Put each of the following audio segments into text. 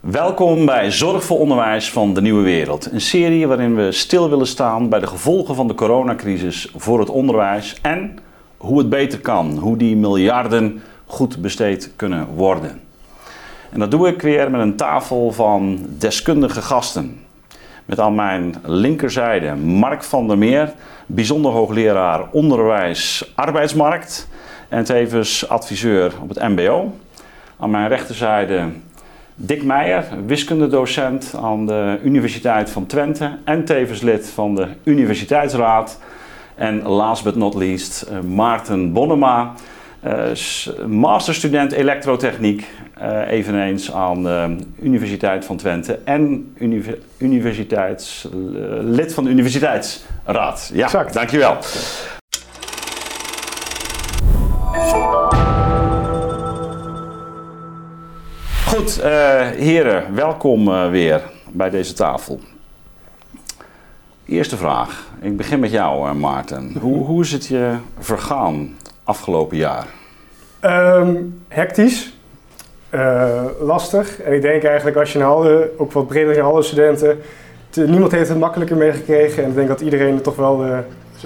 Welkom bij Zorg voor Onderwijs van de Nieuwe Wereld. Een serie waarin we stil willen staan bij de gevolgen van de coronacrisis voor het onderwijs en hoe het beter kan, hoe die miljarden goed besteed kunnen worden. En dat doe ik weer met een tafel van deskundige gasten. Met aan mijn linkerzijde Mark van der Meer, bijzonder hoogleraar onderwijs arbeidsmarkt en tevens adviseur op het MBO. Aan mijn rechterzijde Dick Meijer, wiskundedocent aan de Universiteit van Twente en tevens lid van de Universiteitsraad. En last but not least eh, Maarten Bonnema, uh, masterstudent elektrotechniek, uh, eveneens aan de Universiteit van Twente en universiteits, lid van de Universiteitsraad. Ja, exact. dankjewel. Goed, uh, heren, welkom uh, weer bij deze tafel. Eerste vraag. Ik begin met jou, uh, Maarten. Hoe, hoe is het je vergaan afgelopen jaar? Um, hectisch. lastig. En ik denk eigenlijk als je naar alle, ook wat breder naar alle studenten, te, niemand heeft het makkelijker meegekregen. En ik denk dat iedereen er toch wel een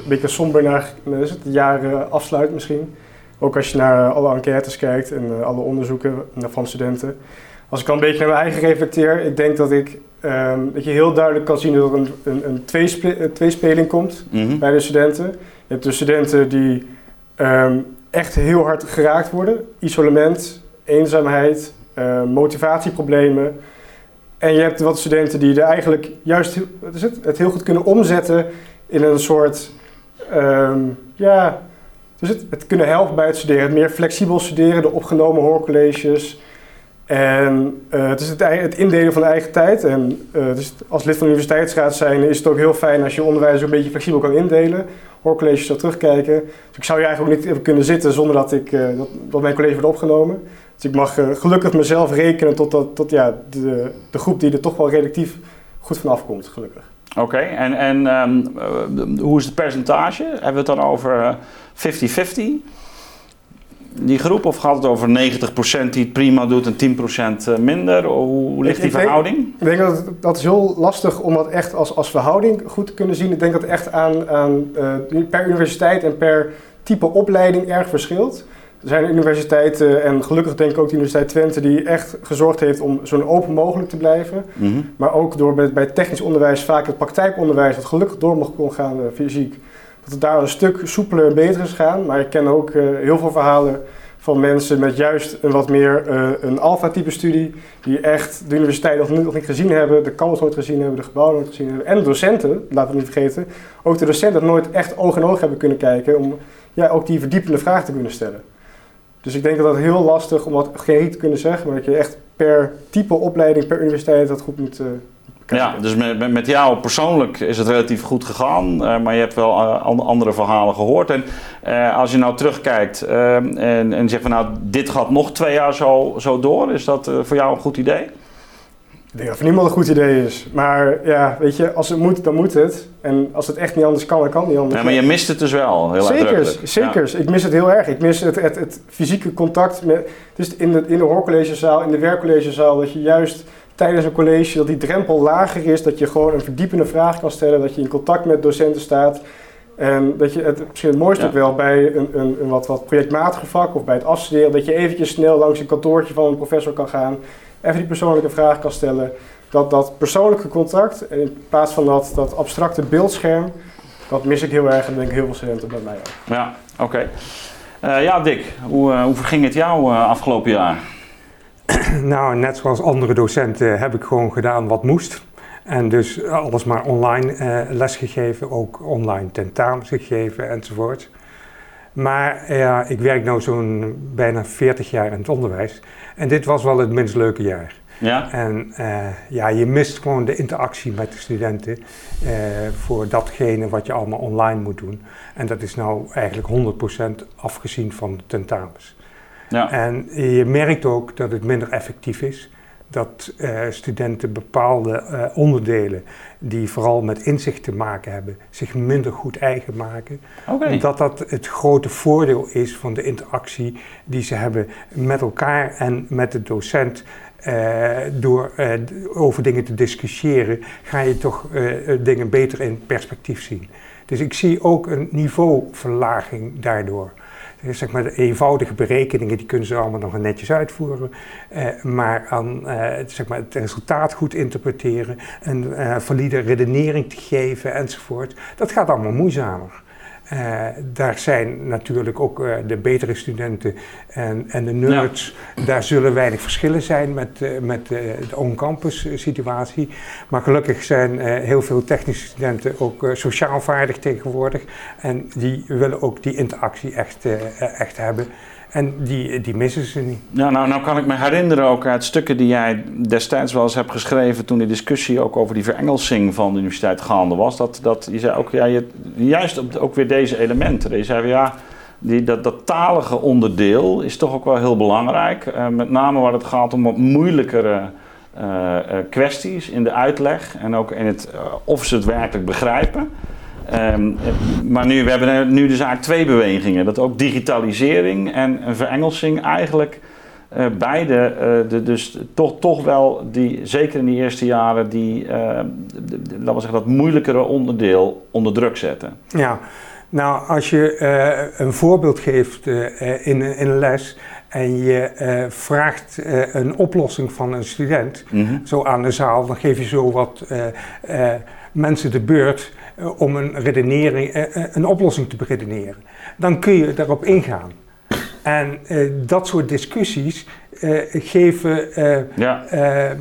beetje somber naar het, jaar afsluit misschien. Ook als je naar alle enquêtes kijkt en alle onderzoeken van studenten. Als ik al een beetje naar mijn eigen reflecteer, ik denk dat ik um, dat je heel duidelijk kan zien dat er een, een, een tweespe tweespeling komt mhm. bij de studenten. Je hebt de studenten die um, echt heel hard geraakt worden. Isolement, eenzaamheid, uh, motivatieproblemen. En je hebt wat studenten die er eigenlijk juist wat is het, het heel goed kunnen omzetten in een soort um, ja, dus het, het, kunnen helpen bij het studeren. Het meer flexibel studeren, de opgenomen hoorcolleges. En uh, het is het, indelen van de eigen tijd. En dus als lid van de universiteitsraad zijn is het ook heel fijn als je onderwijs een beetje flexibel kan indelen. Hoorcolleges zo terugkijken. Dus ik zou hier eigenlijk ook niet even kunnen zitten zonder dat, ik, uh, dat, mijn college wordt opgenomen. Dus ik mag gelukkig mezelf rekenen tot, dat, tot ja, de, de groep die er toch wel relatief goed van afkomt, gelukkig. Oké, en, en um, hoe is het percentage? Hebben we het dan over 50-50? Die groep? Of gaat het over 90% die het prima doet en 10% eh, minder? Hoe ligt die verhouding? ik denk dat dat is heel lastig om dat echt als, als verhouding goed te kunnen zien. Ik denk dat het echt aan, aan uh, per universiteit en per type opleiding erg verschilt. Er zijn universiteiten, en gelukkig denk ik ook de Universiteit Twente, die echt gezorgd heeft om zo open mogelijk te blijven. Mhm. Maar ook door bij, bij technisch onderwijs vaak het praktijkonderwijs, wat gelukkig door mag kon gaan uh, fysiek, dat het daar een stuk soepeler en beter is gaan. Maar ik ken ook uh, heel veel verhalen van mensen met juist een wat meer uh, een alpha-type studie, die echt de universiteit nog, niet gezien hebben, de campus nooit gezien hebben, de gebouwen nooit gezien hebben. En de docenten, laten we niet vergeten, ook de docenten nooit echt oog in oog hebben kunnen kijken om ja, ook die verdiepende vraag te kunnen stellen. Dus ik denk dat dat heel lastig om dat geen te kunnen zeggen, maar dat je echt per type opleiding, per universiteit dat goed moet, uh, ja, dus met, met jou persoonlijk is het relatief goed gegaan, uh, maar je hebt wel uh, andere verhalen gehoord. En uh, als je nou terugkijkt en, en zegt van nou, dit gaat nog twee jaar zo, zo door, is dat voor jou een goed idee? Ik denk dat voor niemand een goed idee is. Maar ja, weet je, als het moet, dan moet het. En als het echt niet anders kan, dan kan het niet anders. Ja, maar je mist het dus wel, heel Zeker, zeker. Ja. Ik mis het heel erg. Ik mis het, het, het fysieke contact met... Dus in de, in de hoorcollegezaal, in de werkcollegezaal, dat je juist tijdens een college dat die drempel lager is, dat je gewoon een verdiepende vraag kan stellen, dat je in contact met docenten staat. En dat je het misschien het mooiste ook wel bij een, een, een, wat, wat projectmatige vak of bij het afstuderen, dat je eventjes snel langs een kantoortje van een professor kan gaan, even die persoonlijke vraag kan stellen. Dat, dat persoonlijke contact, in plaats van dat, dat abstracte beeldscherm, dat mis ik heel erg en denk ik heel veel studenten bij mij ook. Ja, oké. Okay. Uh, ja, Dick, hoe, uh, hoe verging het jou uh, afgelopen jaar? nou, net zoals andere docenten heb ik gewoon gedaan wat moest. En dus alles maar online uh, lesgegeven, ook online tentamens gegeven enzovoort. Maar ja, ik werk nu zo'n bijna 40 jaar in het onderwijs. En dit was wel het minst leuke jaar. Ja. En uh, ja, je mist gewoon de interactie met de studenten uh, voor datgene wat je allemaal online moet doen. En dat is nou eigenlijk 100% afgezien van de tentamens. Ja. En je merkt ook dat het minder effectief is. Dat uh, studenten bepaalde uh, onderdelen die vooral met inzicht te maken hebben, zich minder goed eigen maken. Okay. Omdat dat het grote voordeel is van de interactie die ze hebben met elkaar en met de docent. door over dingen te discussiëren, ga je toch dingen beter in perspectief zien. Dus ik zie ook een niveauverlaging daardoor. Dus zeg maar de eenvoudige berekeningen, die kunnen ze allemaal nog netjes uitvoeren. Eh, maar aan eh, zeg maar het resultaat goed interpreteren, een valide redenering te geven enzovoort, dat gaat allemaal moeizamer. Uh, daar zijn natuurlijk ook uh, de betere studenten en, en de nerds. Ja. Daar zullen weinig verschillen zijn met, uh, met de on-campus situatie. Maar gelukkig zijn heel veel technische studenten ook sociaal vaardig tegenwoordig. En die willen ook die interactie echt, echt hebben. En die, die missen ze niet. Ja, nou, nou kan ik me herinneren ook uit stukken die jij destijds wel eens hebt geschreven toen de discussie ook over die verengelsing van de universiteit gaande was. Dat, dat je zei ook, ja, je, juist op, ook weer deze elementen. Je zei ja, die, dat, dat talige onderdeel is toch ook wel heel belangrijk. Uh, met name waar het gaat om wat moeilijkere uh, uh, kwesties in de uitleg en ook in het, of ze het werkelijk begrijpen. Um, maar nu, we hebben nu dus eigenlijk twee bewegingen. Dat ook digitalisering en een verengelsing eigenlijk uh, beide, uh, de, dus toch, toch wel, die, zeker in die eerste jaren, die, uh, de, de, laten we zeggen, dat moeilijkere onderdeel onder druk zetten. Ja, nou als je een voorbeeld geeft in, in een les en je vraagt een oplossing van een student, mm -hmm. zo aan de zaal, dan geef je zo wat mensen de beurt uh, om een, redenering, uh, een oplossing te beredeneren. Dan kun je daarop ingaan. En dat soort discussies geven ja.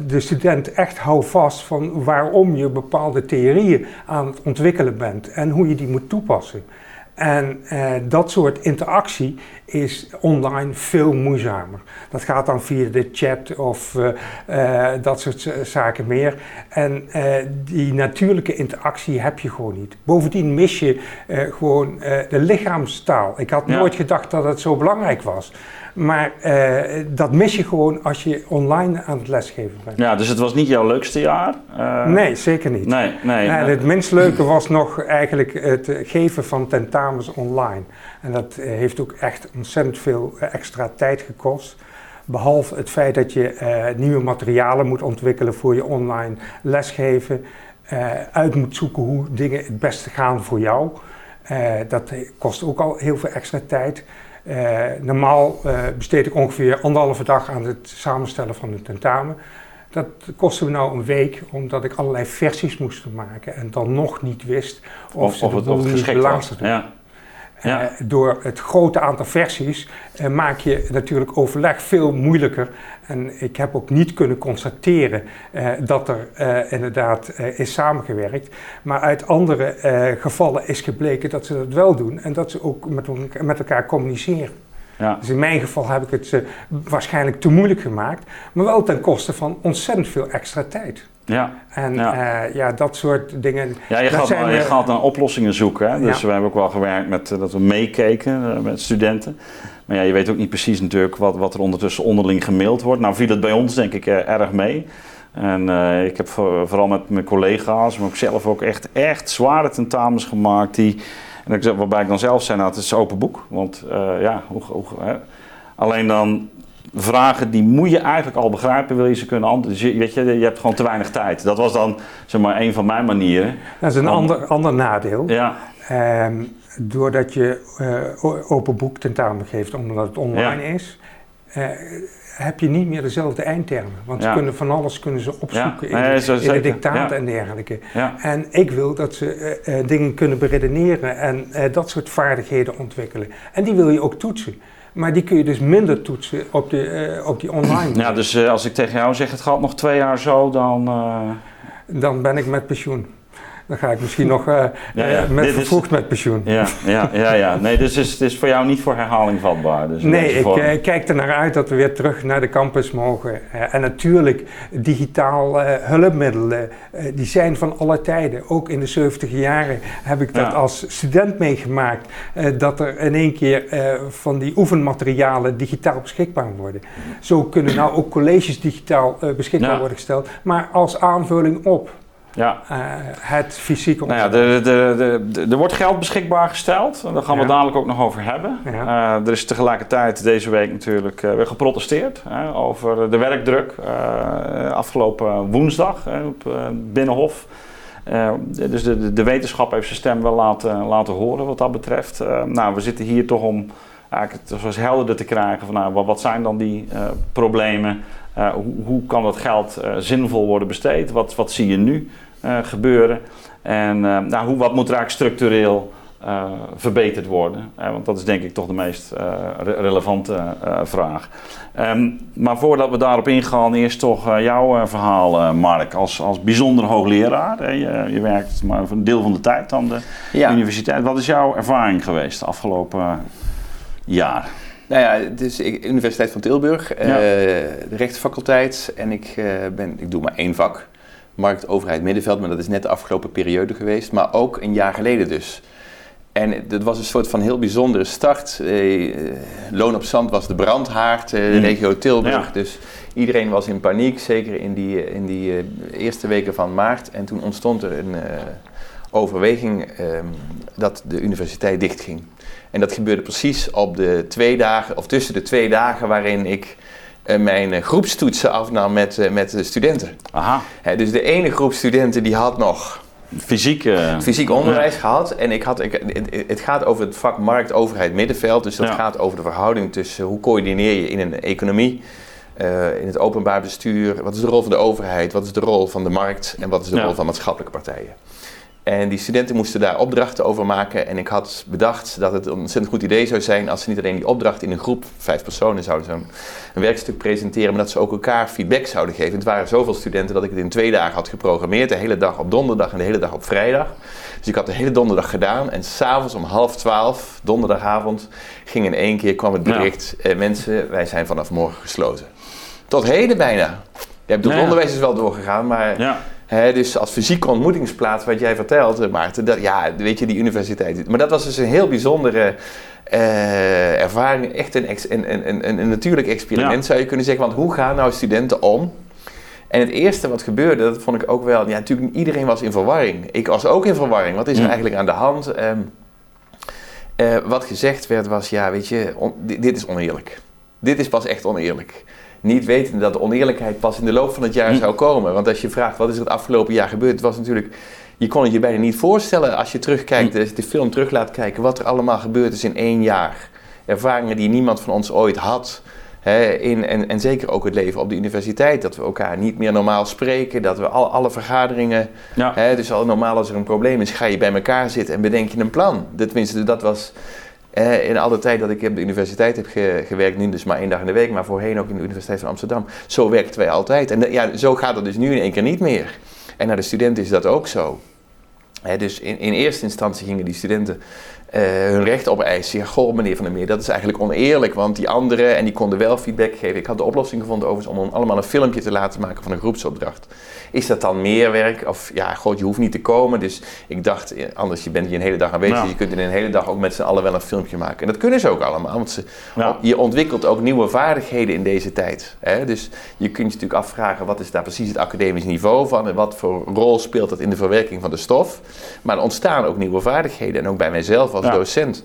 de student echt houvast van waarom je bepaalde theorieën aan het ontwikkelen bent en hoe je die moet toepassen. En uh, dat soort interactie is online veel moeizamer. Dat gaat dan via de chat of uh, uh, dat soort zaken meer. En die natuurlijke interactie heb je gewoon niet. Bovendien mis je gewoon de lichaamstaal. Ik had ja. nooit gedacht dat het zo belangrijk was. Maar uh, dat mis je gewoon als je online aan het lesgeven bent. Ja, dus het was niet jouw leukste jaar? Uh, nee, zeker niet. Nee, nee, en het minst leuke was nog eigenlijk het geven van tentamens online. En dat heeft ook echt ontzettend veel extra tijd gekost. Behalve het feit dat je nieuwe materialen moet ontwikkelen voor je online lesgeven. uit moet zoeken hoe dingen het beste gaan voor jou. dat kost ook al heel veel extra tijd. Uh, normaal uh, besteed ik ongeveer anderhalve dag aan het samenstellen van een tentamen. Dat kostte me nou een week, omdat ik allerlei versies moest maken en dan nog niet wist of, of, ze of het, of het geschikt was. Ja. Ja. Uh, door het grote aantal versies uh, maak je natuurlijk overleg veel moeilijker. En ik heb ook niet kunnen constateren uh, dat er inderdaad is samengewerkt. Maar uit andere gevallen is gebleken dat ze dat wel doen en dat ze ook met, met elkaar communiceren. Ja. Dus in mijn geval heb ik het waarschijnlijk te moeilijk gemaakt, maar wel ten koste van ontzettend veel extra tijd. Ja. En ja. Uh, ja. dat soort dingen. Ja, je, gaat, zijn, je gaat naar oplossingen zoeken. Hè? Dus ja. we hebben ook wel gewerkt met uh, dat we meekeken met studenten. Maar ja, je weet ook niet precies natuurlijk wat, wat er ondertussen onderling gemaild wordt. Nou viel het bij ons denk ik erg mee. En ik heb voor, vooral met mijn collega's, maar ook zelf ook echt, echt zware tentamens gemaakt. Die, en ik, waarbij ik dan zelf zei, nou het is open boek. Want ja, hoe, hoe, alleen dan vragen die moet je eigenlijk al begrijpen, wil je ze kunnen antwoorden. Dus je, weet je, je hebt gewoon te weinig tijd. Dat was dan zeg maar een van mijn manieren. Dat is een Om, ander, ander nadeel. Ja. Um, doordat je uh, open boek tentamen geeft omdat het online ja. is, uh, heb je niet meer dezelfde eindtermen. Want ja. ze kunnen van alles kunnen ze opzoeken ja. in, nee, in de dictaten en dergelijke. En ik wil dat ze uh, dingen kunnen beredeneren en dat soort vaardigheden ontwikkelen. En die wil je ook toetsen. Maar die kun je dus minder toetsen op, de, uh, op die online. Ja, dus uh, als ik tegen jou zeg het gaat nog twee jaar zo, dan... Uh... Dan ben ik met pensioen. Dan ga ik misschien nog uh, ja, ja. met vervroegd met pensioen. Ja, ja, ja, ja. Nee, dus het is, het is voor jou niet voor herhaling vatbaar. Dus nee, ik uh, kijk er naar uit dat we weer terug naar de campus mogen. Uh, en natuurlijk, digitaal hulpmiddelen, die zijn van alle tijden. Ook in de 70 jaren heb ik dat ja. als student meegemaakt. dat er in één keer van die oefenmaterialen digitaal beschikbaar worden. Zo kunnen nou ook colleges digitaal beschikbaar worden gesteld. Maar als aanvulling op. ja. Uh, het fysieke nou ja, de, de, de, Er wordt geld beschikbaar gesteld. Daar gaan we dadelijk ook nog over hebben. Ja. Uh, er is tegelijkertijd deze week natuurlijk uh, weer geprotesteerd over de werkdruk. afgelopen woensdag op Binnenhof. dus de, de, wetenschap heeft zijn stem wel laten, laten horen wat dat betreft. nou, we zitten hier toch om eigenlijk het helderder te krijgen van nou, wat, wat zijn dan die problemen. Hoe, hoe, kan dat geld zinvol worden besteed? Wat, wat zie je nu? Eh, gebeuren. En eh, nou, hoe, wat moet er eigenlijk structureel uh, verbeterd worden? want dat is denk ik toch de meest relevante vraag. Um, maar voordat we daarop ingaan, eerst toch jouw verhaal, Mark, als, als bijzonder hoogleraar. Je, je, werkt maar een deel van de tijd aan de universiteit. Wat is jouw ervaring geweest de afgelopen jaar? Nou ja, het is de Universiteit van Tilburg, de rechtenfaculteit. En ik, ben, ik doe maar één vak markt, overheid, middenveld, maar dat is net de afgelopen periode geweest, maar ook een jaar geleden dus. En dat was een soort van heel bijzondere start. Eh, Loon op Zand was de brandhaard, eh, de mm. regio Tilburg. Dus iedereen was in paniek, zeker in die, in die eh, eerste weken van maart. En toen ontstond er een uh, overweging ehm, dat de universiteit dichtging. En dat gebeurde precies op de twee dagen, of tussen de twee dagen waarin ik uh, mijn eh, groepstoetsen afnam met, uh, met de studenten. Aha. dus de ene groep studenten die had nog fysiek, fysiek onderwijs gehad. En ik had, ik, het, gaat over het vak markt, overheid, middenveld. Dus dat gaat over de verhouding tussen hoe coördineer je in een economie, in het openbaar bestuur. Wat is de rol van de overheid, wat is de rol van de markt en wat is de rol van maatschappelijke partijen. En die studenten moesten daar opdrachten over maken. En ik had bedacht dat het een ontzettend goed idee zou zijn als ze niet alleen die opdracht in een groep, vijf personen, zouden zo'n een werkstuk presenteren, maar dat ze ook elkaar feedback zouden geven. Het waren zoveel studenten dat ik het in twee dagen had geprogrammeerd. De hele dag op donderdag en de hele dag op vrijdag. Dus ik had de hele donderdag gedaan. En s'avonds om half twaalf, donderdagavond, ging in één keer kwam het bericht: eh, mensen, wij zijn vanaf morgen gesloten. Tot heden bijna. Je hebt het onderwijs is wel doorgegaan, maar. Ja dus als fysieke ontmoetingsplaats, wat jij vertelt, eh, Maarten, dat, ja, weet je, die universiteit. Maar dat was dus een heel bijzondere uh, ervaring, echt een, een, een, een, natuurlijk experiment zou je kunnen zeggen. Want hoe gaan nou studenten om? En het eerste wat gebeurde, dat vond ik ook wel, ja, natuurlijk iedereen was in verwarring. Ik was ook in verwarring. Wat is er eigenlijk aan de hand? Um, uh, wat gezegd werd was, ja, weet je, dit, dit is oneerlijk. Dit is pas echt oneerlijk niet wetende dat de oneerlijkheid pas in de loop van het jaar hm. zou komen. Want als je vraagt wat is er het afgelopen jaar gebeurd, het was natuurlijk, je kon het je bijna niet voorstellen als je terugkijkt, hm. de, film terug laat kijken, wat er allemaal gebeurd is in één jaar. Ervaringen die niemand van ons ooit had. in, en, en zeker ook het leven op de universiteit, dat we elkaar niet meer normaal spreken, dat we al, alle vergaderingen, ja. dus al normaal als er een probleem is, ga je bij elkaar zitten en bedenk je een plan. Tenminste, dat was uh, in alle tijd dat ik op de universiteit heb gewerkt, nu dus maar één dag in de week, maar voorheen ook in de Universiteit van Amsterdam, zo werkten wij altijd. En ja, zo gaat het dus nu in één keer niet meer. En naar de studenten is dat ook zo. dus in, in, eerste instantie gingen die studenten uh, hun recht opeisen. Ja, goh, meneer Van der Meer, dat is eigenlijk oneerlijk, want die anderen, en die konden wel feedback geven. Ik had de oplossing gevonden overigens om allemaal een filmpje te laten maken van een groepsopdracht. Is dat dan meer werk? Of ja, god, je hoeft niet te komen. Dus ik dacht, anders, je bent hier een hele dag aanwezig. Je kunt in een hele dag ook met z'n allen wel een filmpje maken. En dat kunnen ze ook allemaal, want ze, je ontwikkelt ook nieuwe vaardigheden in deze tijd. Hè? Dus je kunt je natuurlijk afvragen, wat is daar precies het academisch niveau van? En wat voor rol speelt dat in de verwerking van de stof? Maar er ontstaan ook nieuwe vaardigheden. En ook bij mijzelf als docent.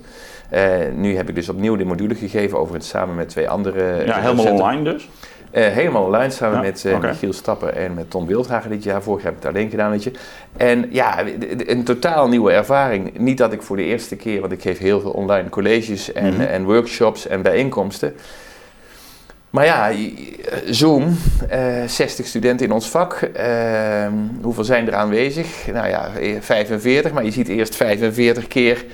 Uh, nu heb ik dus opnieuw de module gegeven over het samen met twee andere. Ja, helemaal online dus? Uh, helemaal online samen met uh, Michiel Stappen en met Tom Wildhagen dit jaar. Vorig jaar heb ik het alleen gedaan, weet je. En ja, een totaal nieuwe ervaring. Niet dat ik voor de eerste keer, want ik geef heel veel online colleges en, mhm. en workshops en bijeenkomsten. Maar ja, Zoom, uh, 60 studenten in ons vak. Ehm, hoeveel zijn er aanwezig? Nou ja, 45, maar je ziet eerst 45 keer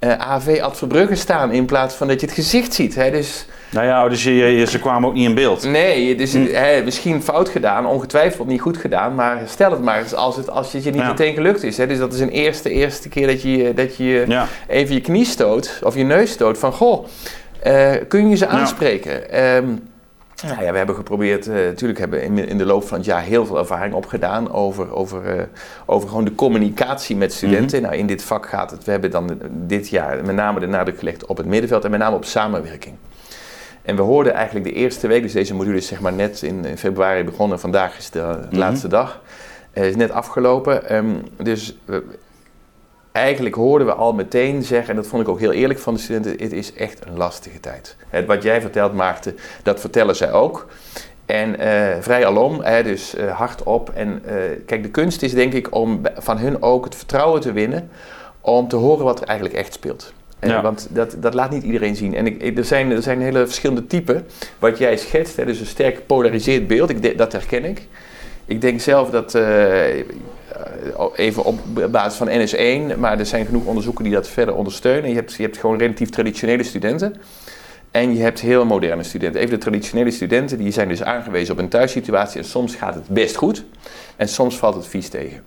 AV Ad Verbrugge staan in plaats van dat je het gezicht ziet. Hè? Dus nou ja, dus je, ze kwamen ook niet in beeld. Nee, dus hm. hè, misschien fout gedaan, ongetwijfeld niet goed gedaan, maar stel het maar eens als het, als het je niet meteen gelukt is. Hè. Dus dat is een eerste, eerste keer dat je, dat je even je knie stoot of je neus stoot van goh, uh, kun je ze aanspreken? Ja. Um, nou ja, we hebben geprobeerd, uh, natuurlijk hebben we in, in, de loop van het jaar heel veel ervaring opgedaan over, over, uh, over gewoon de communicatie met studenten. Mhm. Nou, in dit vak gaat het, we hebben dan dit jaar met name de nadruk gelegd op het middenveld en met name op samenwerking. En we hoorden eigenlijk de eerste week, dus deze module is zeg maar net in, februari begonnen, vandaag is de, mhm. laatste dag. Het is net afgelopen. Ehm, dus eigenlijk hoorden we al meteen zeggen, en dat vond ik ook heel eerlijk van de studenten, het is echt een lastige tijd. Het, wat jij vertelt, Maarten, dat vertellen zij ook. En uh, vrij alom, hè, dus uh, hardop. En uh, kijk, de kunst is denk ik om van hun ook het vertrouwen te winnen om te horen wat er eigenlijk echt speelt. Ja. Want dat, dat laat niet iedereen zien. En ik, er, zijn, er zijn hele verschillende typen. Wat jij schetst, hè, dus een sterk gepolariseerd beeld, ik, dat herken ik. Ik denk zelf dat, even op basis van NS1, maar er zijn genoeg onderzoeken die dat verder ondersteunen. Je hebt, je hebt gewoon relatief traditionele studenten. En je hebt heel moderne studenten. Even de traditionele studenten, die zijn dus aangewezen op een thuissituatie. En soms gaat het best goed. En soms valt het vies tegen.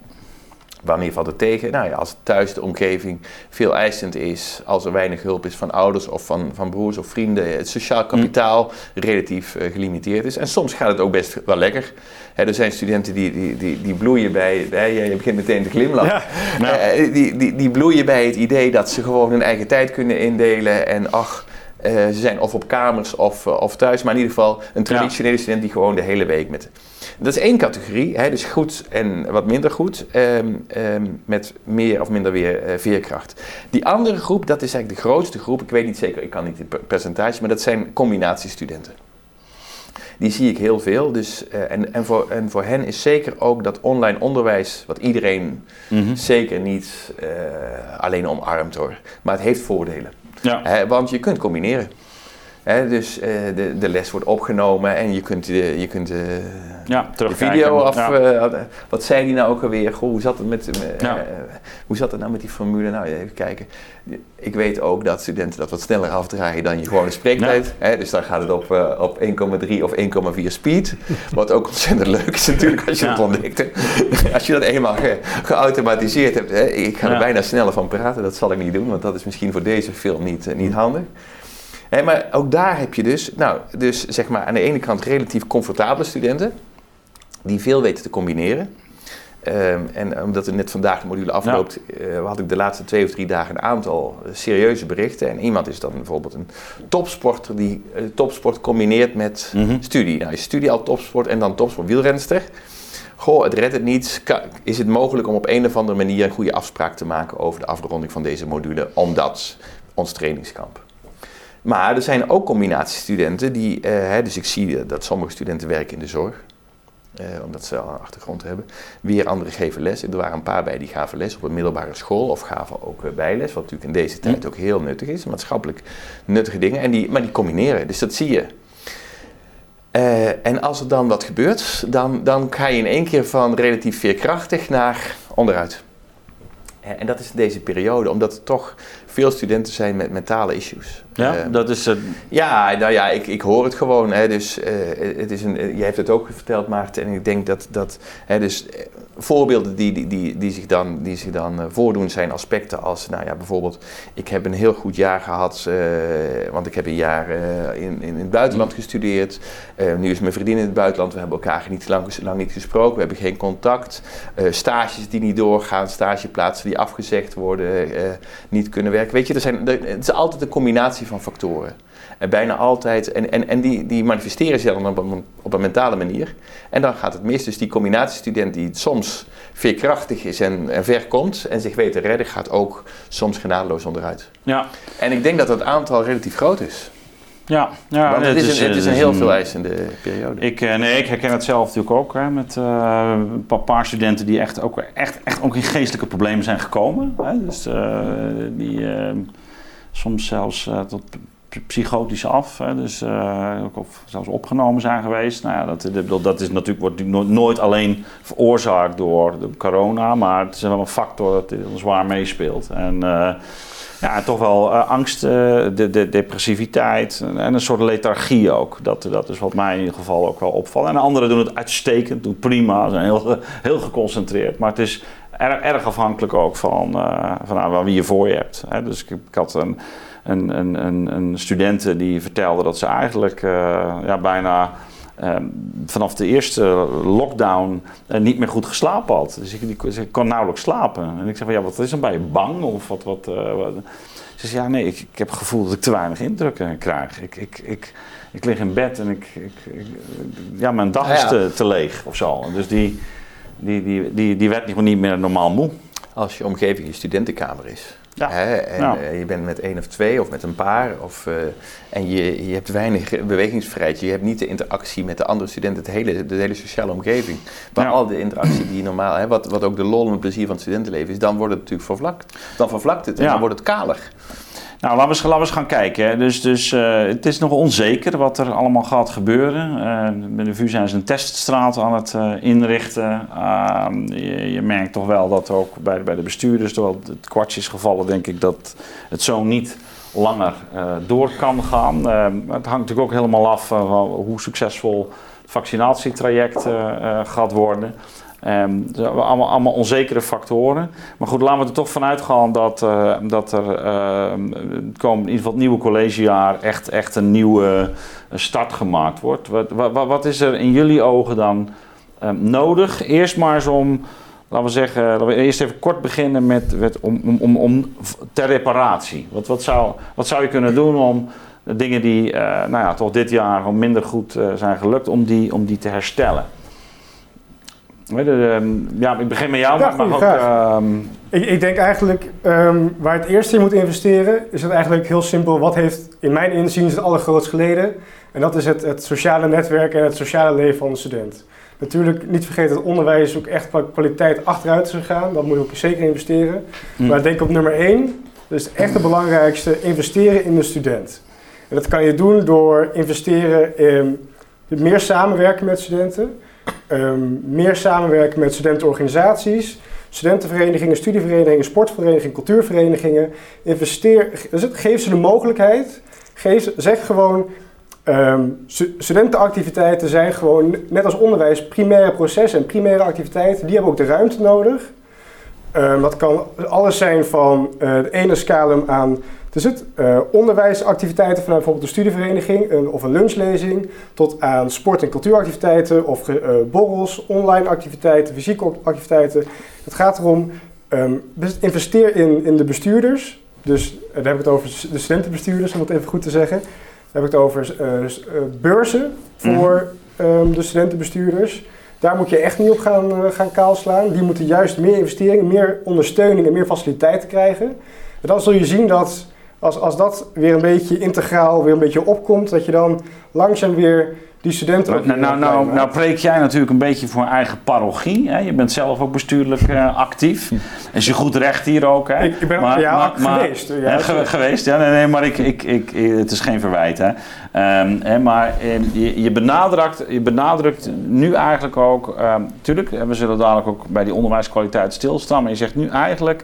Wanneer valt het tegen? Nou ja, als thuis de omgeving veel eisend is, als er weinig hulp is van ouders of van, van broers of vrienden, het sociaal kapitaal relatief uh, gelimiteerd is. En soms gaat het ook best wel lekker. er zijn studenten die, die, die, die bloeien bij, bij, je begint meteen te glimlachen, ja. Uh, die, die, die bloeien bij het idee dat ze gewoon hun eigen tijd kunnen indelen en ach, uh, ze zijn of op kamers of, of thuis, maar in ieder geval een traditionele student die gewoon de hele week met dat is één categorie, hè, dus goed en wat minder goed, um, um, met meer of minder weer uh, veerkracht. Die andere groep, dat is eigenlijk de grootste groep, ik weet niet zeker, ik kan niet het percentage, maar dat zijn combinatiestudenten. Die zie ik heel veel. Dus, uh, en, en, voor, en voor hen is zeker ook dat online onderwijs, wat iedereen mm -hmm. zeker niet uh, alleen omarmt hoor, maar het heeft voordelen. Ja. want je kunt combineren dus uh, de, de les wordt opgenomen en je kunt, je kunt ja, de video af. Ja. wat zei die nou ook alweer? Goh, hoe, zat het met, hoe zat het nou met die formule? Nou, even kijken. Ik weet ook dat studenten dat wat sneller afdraaien dan je gewone spreektijd. Ja. dus dan gaat het op, op 1,3 of 1,4 speed. Wat ook ontzettend leuk is natuurlijk als je het ontdekt. als je dat eenmaal ge, geautomatiseerd hebt. Hè. Ik ga er bijna sneller van praten, dat zal ik niet doen, want dat is misschien voor deze film niet, niet handig maar ook daar heb je dus, nou, dus zeg maar aan de ene kant relatief comfortabele studenten, die veel weten te combineren. Um, en omdat er net vandaag de module afloopt, uh, had ik de laatste twee of drie dagen een aantal serieuze berichten. En iemand is dan bijvoorbeeld een topsporter die uh, topsport combineert met mm -hmm. studie. Nou, je studie al topsport en dan topsport wielrenster. Goh, het redt het niet. Is het mogelijk om op een of andere manier een goede afspraak te maken over de afronding van deze module, omdat ons trainingskamp? Maar er zijn ook combinatiestudenten die, uh, hè, dus ik zie dat sommige studenten werken in de zorg, uh, omdat ze al een achtergrond hebben. Weer anderen geven les. Er waren een paar bij die gaven les op een middelbare school of gaven ook uh, bijles, wat natuurlijk in deze tijd ook heel nuttig is, maatschappelijk nuttige dingen. En die, maar die combineren, dus dat zie je. en als er dan wat gebeurt, dan, dan ga je in één keer van relatief veerkrachtig naar onderuit. En dat is deze periode, omdat er toch veel studenten zijn met mentale issues. Ja, uh, dat is... Uh... Ja, nou ja, ik, ik hoor het gewoon. Hè, dus, uh, het is een, jij hebt het ook verteld, Maarten. En ik denk dat... dat hè, dus, voorbeelden die, die, die, die zich dan, die zich dan voordoen zijn aspecten als... Nou ja, bijvoorbeeld, ik heb een heel goed jaar gehad. want ik heb een jaar in, in het buitenland gestudeerd. nu is mijn vriendin in het buitenland. We hebben elkaar niet lang, lang niet gesproken. We hebben geen contact. stages die niet doorgaan. Stageplaatsen die afgezegd worden. niet kunnen werken Weet je, er zijn, er, het is altijd een combinatie van factoren. En bijna altijd, en, en, en die, die manifesteren zich dan op een, op een mentale manier. En dan gaat het mis. Dus die combinatiestudent die soms veerkrachtig is en, en ver komt en zich weet te redden, gaat ook soms genadeloos onderuit. Ja. En ik denk dat het aantal relatief groot is. Ja, ja Want het, is, een, het is een heel veel eisende periode. Ik, eh, nee, ik herken het zelf natuurlijk ook hè, met uh, een paar studenten die echt ook, echt, echt ook in geestelijke problemen zijn gekomen. Hè, dus uh, die soms zelfs tot psychotisch af, hè, dus of zelfs opgenomen zijn geweest. Nou ja, dat, dat is natuurlijk, wordt nooit alleen veroorzaakt door de corona, maar het is wel een factor dat zwaar meespeelt. En ja, toch wel uh, angst, uh, de, de, depressiviteit en een soort lethargie ook. Dat, dat is wat mij in ieder geval ook wel opvalt. En anderen doen het uitstekend, doen prima, zijn heel, heel geconcentreerd. Maar het is erg, erg afhankelijk ook van, uh, van wie je voor je hebt. Hè. Dus ik, ik had een, een, een, een, student die vertelde dat ze eigenlijk ja, bijna vanaf de eerste lockdown uh, niet meer goed geslapen had. Dus ik, ik, kon nauwelijks slapen. En ik zei van ja, wat is dan bij je bang? Of wat, wat, wat? Ze zei ja, nee, ik, ik, heb het gevoel dat ik te weinig indrukken krijg. Ik, ik, ik, ik lig in bed en ik, ik, ja, mijn dag is te, te leeg of zo. Dus die, die, die, die, die werd niet meer normaal moe. Als je omgeving je studentenkamer is. Ja. Hè, en eh, je bent met één of twee of met een paar. Of, eh, en je, je hebt weinig bewegingsvrijheid. Je hebt niet de interactie met de andere studenten, het hele, de hele sociale omgeving. Maar al de interactie die je normaal, hè, wat, wat ook de lol en het plezier van het studentenleven is, dan wordt het natuurlijk vervlakt. Dan vervlakt het en Ja. dan wordt het kaler. Nou, laten we eens, eens gaan kijken. Dus, dus eh, het is nog onzeker wat er allemaal gaat gebeuren. Eh, bij de VU zijn ze een teststraat aan het eh, inrichten. Ah, je, je merkt toch wel dat ook bij, bij de bestuurders wel het kwartje is gevallen, denk ik, dat het zo niet langer eh, door kan gaan. Eh, maar het hangt natuurlijk ook helemaal af hoe succesvol het vaccinatietraject gaat worden. Dat zijn allemaal, onzekere factoren. Maar goed, laten we er toch vanuit gaan dat, eh, dat er komende, in ieder geval het nieuwe collegejaar echt, echt een nieuwe eh, start gemaakt wordt. Wat, wat, wat is er in jullie ogen dan ehm, nodig? Eerst maar eens om, laten we zeggen, laten we eerst even kort beginnen met, om, om, om, ter reparatie. Wat, wat, zou, wat zou je kunnen doen om dingen die eh, nou ja, toch dit jaar gewoon minder goed zijn gelukt, om die, om die te herstellen? Ehm, ja, ik begin met jou, Ja, maar ook... ehm, Ik, ik denk eigenlijk, ehm, waar het eerst in moet investeren, is het eigenlijk heel simpel. Wat heeft in mijn inzien het allergrootst geleden? En dat is het, het sociale netwerk en het sociale leven van de student. Natuurlijk niet vergeten dat onderwijs ook echt qua kwaliteit achteruit is gegaan. Dat moet je ook zeker investeren. Mm. Maar ik denk op nummer één, dus echt het belangrijkste, investeren in de student. En dat kan je doen door investeren in meer samenwerken met studenten. Ehm, meer samenwerken met studentenorganisaties, studentenverenigingen, studieverenigingen, sportverenigingen, cultuurverenigingen. Investeer, geef ze de mogelijkheid. Geef, ze- zeg gewoon, stu- studentenactiviteiten zijn gewoon, net als onderwijs, primaire processen en primaire activiteiten. Die hebben ook de ruimte nodig. Ehm, dat kan alles zijn van eh de ene scalum aan dus het, eh, onderwijsactiviteiten vanuit bijvoorbeeld een studievereniging een, of een lunchlezing, tot aan sport- en cultuuractiviteiten of eh, borrels, online activiteiten, fysieke activiteiten. Het gaat erom, ehm, investeer in, in de bestuurders. Dus eh, daar heb ik het over de studentenbestuurders, om het even goed te zeggen. Daar heb ik het over beurzen voor ehm, de studentenbestuurders. Daar moet je echt niet op gaan, gaan kaalslaan. Die moeten juist meer investeringen, meer ondersteuning en meer faciliteiten krijgen. En dan zul je zien dat als, als dat weer een beetje integraal weer een beetje opkomt, dat je dan langzaam weer die studenten... ook Nou, weer nou, nou, nou preek jij natuurlijk een beetje voor eigen parochie. Hè? Je bent zelf ook bestuurlijk eh, actief. Is je goed recht hier ook. Hè? Ik, ik ben Maar- ja, maar- maar- geweest. Ja, Hè, ge- geweest, ja, nee, nee, maar ik, ik, ik, het is geen verwijt. Hè. Ehm, hè, maar ehm, je, je, benadrukt, je benadrukt nu eigenlijk ook, ehm, tuurlijk, we zullen dadelijk ook bij die onderwijskwaliteit stilstaan, maar je zegt nu eigenlijk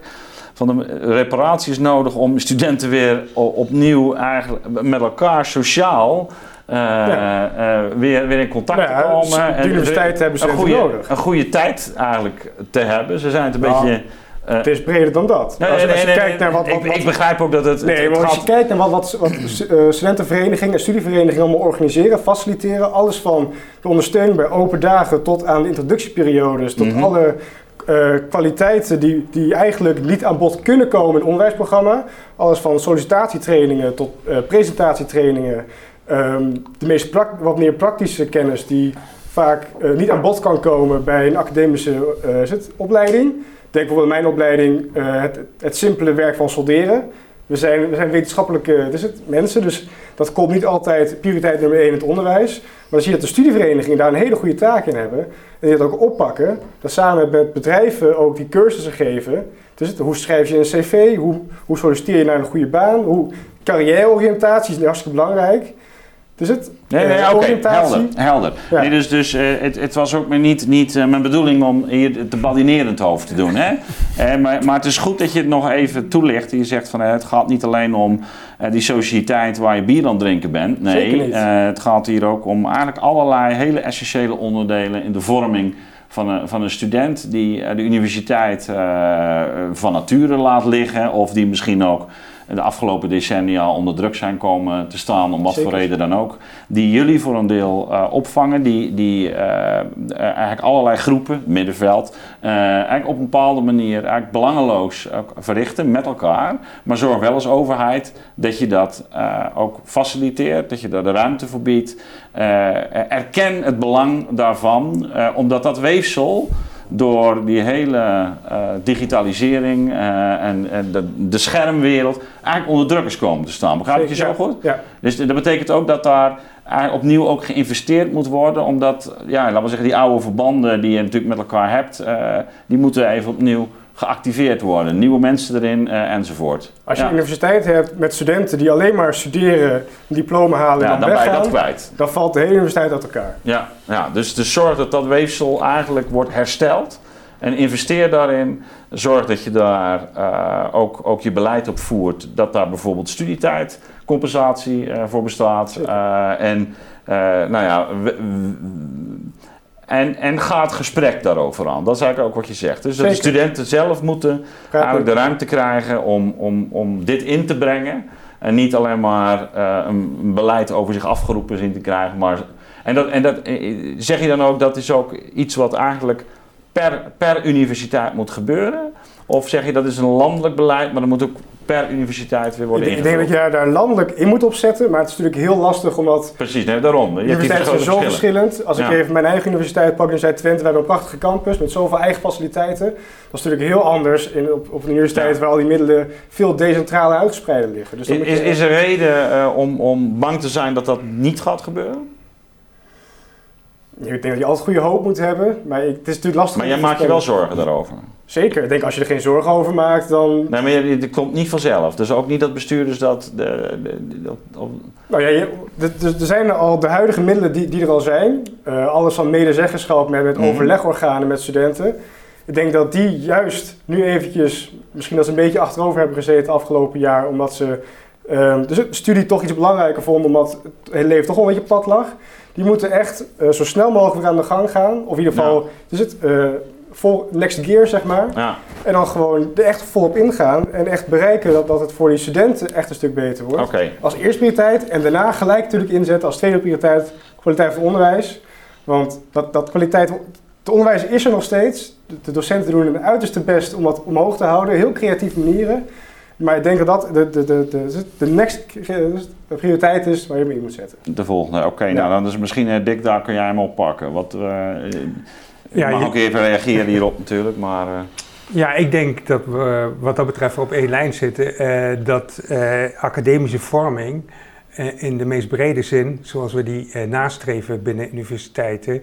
van de reparatie is nodig om studenten weer opnieuw eigenlijk met elkaar sociaal eh, Ja. eh, weer, weer in contact Nou ja, te komen. de En universiteiten hebben een studenten goede, nodig. Een goede tijd eigenlijk te hebben. Ze zijn het een Nou, beetje... eh, Het is breder dan dat. Nee, als, nee, als je nee, kijkt naar wat... wat, ik, wat- ik begrijp ook dat het. Nee, het maar als gaat- je kijkt naar wat, wat, wat studentenverenigingen en studieverenigingen allemaal organiseren, faciliteren, alles van de ondersteuning bij open dagen tot aan de introductieperiodes, tot Mhm. alle eh, kwaliteiten die, die eigenlijk niet aan bod kunnen komen in het onderwijsprogramma. Alles van sollicitatietrainingen tot eh, presentatietrainingen. Ehm, de meest wat meer praktische kennis die vaak eh, niet aan bod kan komen bij een academische opleiding. Denk bijvoorbeeld in mijn opleiding het, het simpele werk van solderen. We zijn, we zijn wetenschappelijke het, mensen, dus dat komt niet altijd prioriteit nummer één in het onderwijs. Maar dan zie je dat de studieverenigingen daar een hele goede taak in hebben. En die dat ook oppakken. Dat samen met bedrijven ook die cursussen geven. Dus het, hoe schrijf je een cv? Hoe, hoe solliciteer je naar een goede baan? Hoe, carrièreoriëntatie is hartstikke belangrijk. Dus het, Nee, nee, eh, oriëntatie. helder. helder. Ja. Nee, dus dus eh, het, het was ook niet, niet eh, mijn bedoeling om hier te badinerend hoofd te doen. Hè? Eh, maar, maar het is goed dat je het nog even toelicht. Je zegt van het gaat niet alleen om die sociëteit waar je bier aan het drinken bent. Nee, Zeker niet. het gaat hier ook om eigenlijk allerlei hele essentiële onderdelen in de vorming van een, van een student die de universiteit van nature laat liggen. Of die misschien ook de afgelopen decennia onder druk zijn komen te staan, om wat voor reden dan ook. Die jullie voor een deel eh, opvangen, die, die eh, eh, eigenlijk allerlei groepen, middenveld, eigenlijk op een bepaalde manier eigenlijk belangeloos verrichten met elkaar. Maar zorg wel als overheid dat je dat ook faciliteert, dat je daar de ruimte voor biedt. Erken het belang daarvan, omdat dat weefsel door die hele digitalisering en, en de, de, schermwereld eigenlijk onder druk is komen te staan. Begrijp ik je zo goed? Ja. Dus dat betekent ook dat daar opnieuw ook geïnvesteerd moet worden, omdat, ja, laten we zeggen, die oude verbanden die je natuurlijk met elkaar hebt, die moeten even opnieuw geactiveerd worden. Nieuwe mensen erin uh, enzovoort. Als je een universiteit hebt met studenten die alleen maar studeren, een diploma halen en dan, dan weggaan, dat kwijt. dan valt de hele universiteit uit elkaar. Ja, ja dus, dus zorg dat dat weefsel eigenlijk wordt hersteld. En investeer daarin. Zorg dat je daar uh, ook, ook je beleid op voert. Dat daar bijvoorbeeld studietijd, compensatie uh, voor bestaat. en nou ja, en, en ga het gesprek daarover aan. Dat is eigenlijk ook wat je zegt. Dus de studenten zelf moeten eigenlijk de ruimte krijgen om, om, om dit in te brengen. En niet alleen maar uh, een, beleid over zich afgeroepen zien te krijgen. Maar, en dat, en dat, eh, zeg je dan ook dat is ook iets wat eigenlijk per, per universiteit moet gebeuren? Of zeg je dat is een landelijk beleid, maar dat moet ook per universiteit weer worden ingevuld? Ik denk dat je daar landelijk in moet opzetten, maar het is natuurlijk heel lastig omdat... Precies, nee, daarom. Je universiteiten zijn zo verschillend. Als ik even mijn eigen universiteit pak, Universiteit Twente, we hebben een prachtige campus met zoveel eigen faciliteiten. Dat is natuurlijk heel anders in, op, op een universiteit waar al die middelen veel decentraler uitgespreid liggen. Dus is, is, is er reden uh, om, om bang te zijn dat dat niet gaat gebeuren? Ik denk dat je altijd goede hoop moet hebben, maar het is natuurlijk lastig. Maar jij maakt je wel zorgen daarover? Zeker. Ik denk als je er geen zorgen over maakt, dan... Nee, maar het komt niet vanzelf. Dus ook niet dat bestuurders dat... De, de, Nou ja, er zijn al de huidige middelen die, die er al zijn. Uh, alles van medezeggenschap met, met mhm. overlegorganen met studenten. Ik denk dat die juist nu eventjes, misschien dat ze een beetje achterover hebben gezeten afgelopen jaar, omdat ze uh, de studie toch iets belangrijker vonden, omdat het leven toch wel een beetje plat lag. Die moeten echt uh, zo snel mogelijk aan de gang gaan. Of in ieder geval, ja. dus het, uh, vol next gear, zeg maar. Ja. En dan gewoon er echt volop ingaan en echt bereiken dat, dat het voor die studenten echt een stuk beter wordt. Okay. Als eerste prioriteit en daarna gelijk natuurlijk inzetten als tweede prioriteit kwaliteit van onderwijs. Want dat, dat kwaliteit, het onderwijs is er nog steeds. De, docenten doen hun uiterste best om dat omhoog te houden, heel creatieve manieren. Maar ik denk dat dat de, de, de, de, de next de prioriteit is waar je mee moet zetten. De volgende, oké. Okay, Nou, dan is misschien uh, Dick, daar kun jij hem oppakken. Wat, uh, ja, mag je... ook even reageren hierop natuurlijk, maar... Uh... Ja, ik denk dat we wat dat betreft op één lijn zitten. Dat academische vorming in de meest brede zin, zoals we die nastreven binnen universiteiten,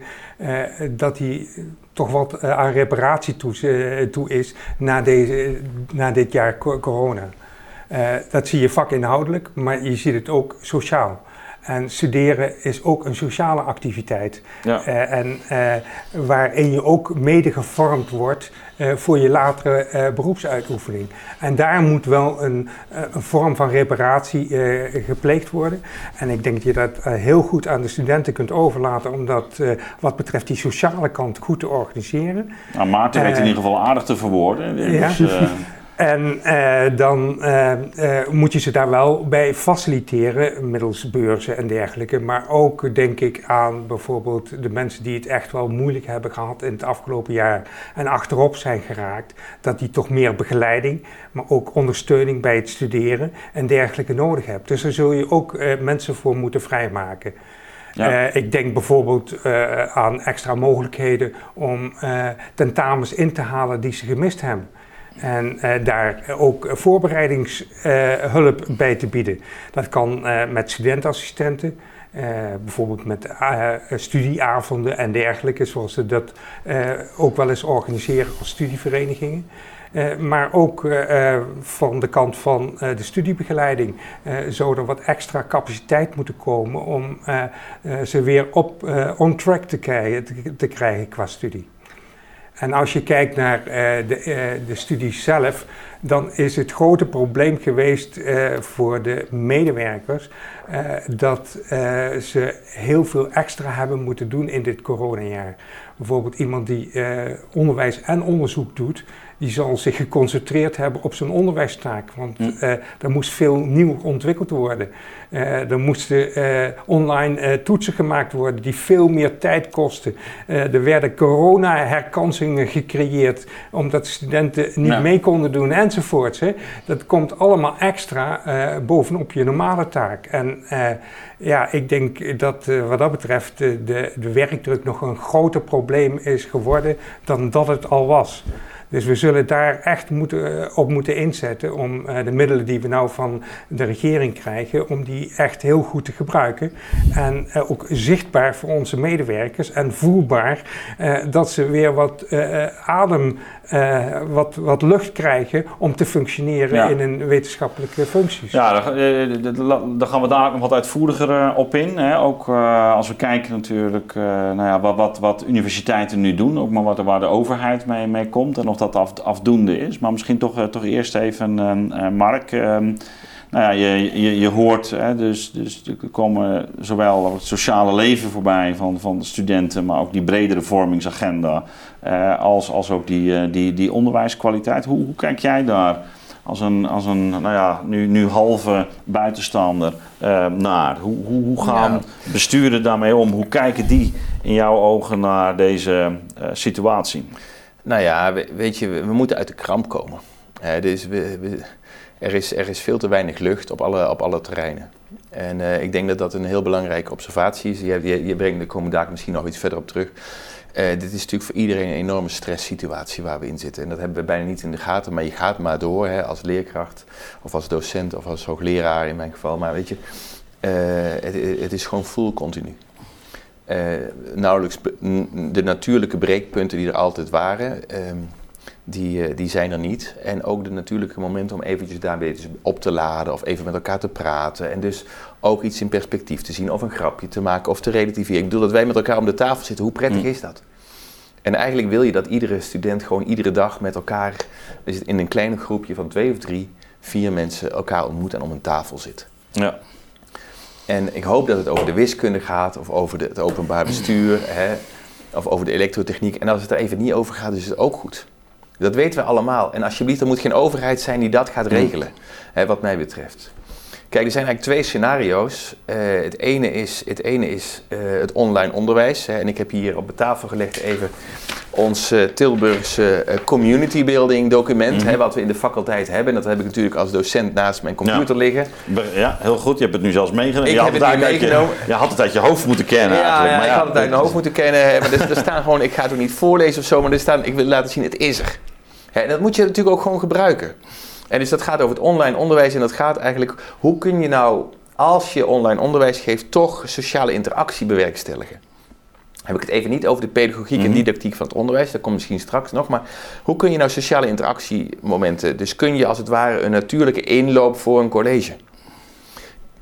dat die toch wat aan reparatie toe, toe, is na, deze, na dit jaar corona. dat zie je vakinhoudelijk, maar je ziet het ook sociaal. En studeren is ook een sociale activiteit. Ja. Uh, en uh, waarin je ook mede gevormd wordt voor je latere beroepsuitoefening. En daar moet wel een, een vorm van reparatie gepleegd worden. En ik denk dat je dat heel goed aan de studenten kunt overlaten om dat wat betreft die sociale kant goed te organiseren. Nou, Maarten weet in ieder geval aardig te verwoorden. Dus, ja. En uh, dan uh, uh, moet je ze daar wel bij faciliteren, middels beurzen en dergelijke. Maar ook denk ik aan bijvoorbeeld de mensen die het echt wel moeilijk hebben gehad in het afgelopen jaar en achterop zijn geraakt. Dat die toch meer begeleiding, maar ook ondersteuning bij het studeren en dergelijke nodig hebben. Dus daar zul je ook mensen voor moeten vrijmaken. Ja. ik denk bijvoorbeeld aan extra mogelijkheden om tentamens in te halen die ze gemist hebben. En uh, daar ook voorbereidingshulp uh, bij te bieden. Dat kan uh, met studentassistenten, bijvoorbeeld met studieavonden en dergelijke, zoals ze dat ook wel eens organiseren als studieverenigingen. maar ook van de kant van de studiebegeleiding zou er wat extra capaciteit moeten komen om ze weer op on track te te, te krijgen qua studie. En als je kijkt naar uh, de, uh, de studie zelf, dan is het grote probleem geweest uh, voor de medewerkers dat ze heel veel extra hebben moeten doen in dit coronajaar. Bijvoorbeeld iemand die onderwijs en onderzoek doet, die zal zich geconcentreerd hebben op zijn onderwijstaak. Want uh, er moest veel nieuw ontwikkeld worden. Uh, er moesten uh, online toetsen gemaakt worden die veel meer tijd kosten. er werden corona-herkansingen gecreëerd omdat studenten niet mee konden doen enzovoorts. Hè. Dat komt allemaal extra bovenop je normale taak. En ja, ik denk dat wat dat betreft de, de werkdruk nog een groter probleem is geworden dan dat het al was. Dus we zullen daar echt moeten, eh, op moeten inzetten om uh, de middelen die we nou van de regering krijgen, om die echt heel goed te gebruiken. En uh, ook zichtbaar voor onze medewerkers en voelbaar dat ze weer wat adem, wat, wat lucht krijgen om te functioneren in een wetenschappelijke functies. Ja, daar, gaan we daar nog wat uitvoeriger op in. Hè. Ook als we kijken natuurlijk nou ja, wat, wat, wat, universiteiten nu doen, ook maar wat, waar de overheid mee, mee komt en of dat af, afdoende is. Maar misschien toch, toch eerst even, uh, Mark. Ehm, nou ja, je, je, je hoort, hè, dus, dus er komen zowel het sociale leven voorbij van, van de studenten, maar ook die bredere vormingsagenda, uh, als, als ook die, die, die onderwijskwaliteit. Hoe, hoe kijk jij daar als een, als een nou ja, nu, nu halve buitenstaander uh, naar? Hoe, hoe, hoe gaan ja. besturen daarmee om? Hoe kijken die in jouw ogen naar deze situatie? Nou ja, weet je, we, moeten uit de kramp komen. dus we, we, er, is, er is veel te weinig lucht op alle, op alle terreinen. En uh, ik denk dat dat een heel belangrijke observatie is. Je, je, je brengt de komende dagen misschien nog iets verder op terug. Uh, dit is natuurlijk voor iedereen een enorme stresssituatie waar we in zitten. En dat hebben we bijna niet in de gaten, maar je gaat maar door hè, als leerkracht of als docent of als hoogleraar in mijn geval. Maar weet je, uh, het, het, is gewoon full continu uh, nauwelijks de natuurlijke breekpunten die er altijd waren, ehm, die, uh, die zijn er niet. En ook de natuurlijke momenten om eventjes daar weer op te laden of even met elkaar te praten. En dus ook iets in perspectief te zien of een grapje te maken of te relativeren. Ik bedoel dat wij met elkaar om de tafel zitten, hoe prettig mm. is dat? En eigenlijk wil je dat iedere student gewoon iedere dag met elkaar, dus in een klein groepje van twee of drie, vier mensen elkaar ontmoet en om een tafel zit. Ja. En ik hoop dat het over de wiskunde gaat, of over de, het openbaar bestuur, hè, of over de elektrotechniek. En als het er even niet over gaat, is het ook goed. Dat weten we allemaal. En alsjeblieft, er moet geen overheid zijn die dat gaat regelen, hè, wat mij betreft. Kijk, er zijn eigenlijk twee scenario's. Uh, het ene is het, ene is, uh, het online onderwijs. Hè, en ik heb hier op de tafel gelegd even ons uh, Tilburgse community building document. hè, mhm. wat we in de faculteit hebben. En dat heb ik natuurlijk als docent naast mijn computer liggen. Ja, heel goed. Je hebt het nu zelfs meegenomen. Ik je heb het, het meegenomen. Je, je, had het uit je hoofd moeten kennen ja, eigenlijk. Maar ja, ik had het uit mijn hoofd moeten kennen. Maar er, er staan gewoon, ik ga het ook niet voorlezen of zo. Maar er staan, ik wil laten zien, het is er. Hè, en dat moet je natuurlijk ook gewoon gebruiken. En dus dat gaat over het online onderwijs en dat gaat eigenlijk, hoe kun je nou, als je online onderwijs geeft, toch sociale interactie bewerkstelligen? Heb ik het even niet over de pedagogiek en mhm. didactiek van het onderwijs, dat komt misschien straks nog, maar hoe kun je nou sociale interactiemomenten, dus kun je als het ware een natuurlijke inloop voor een college?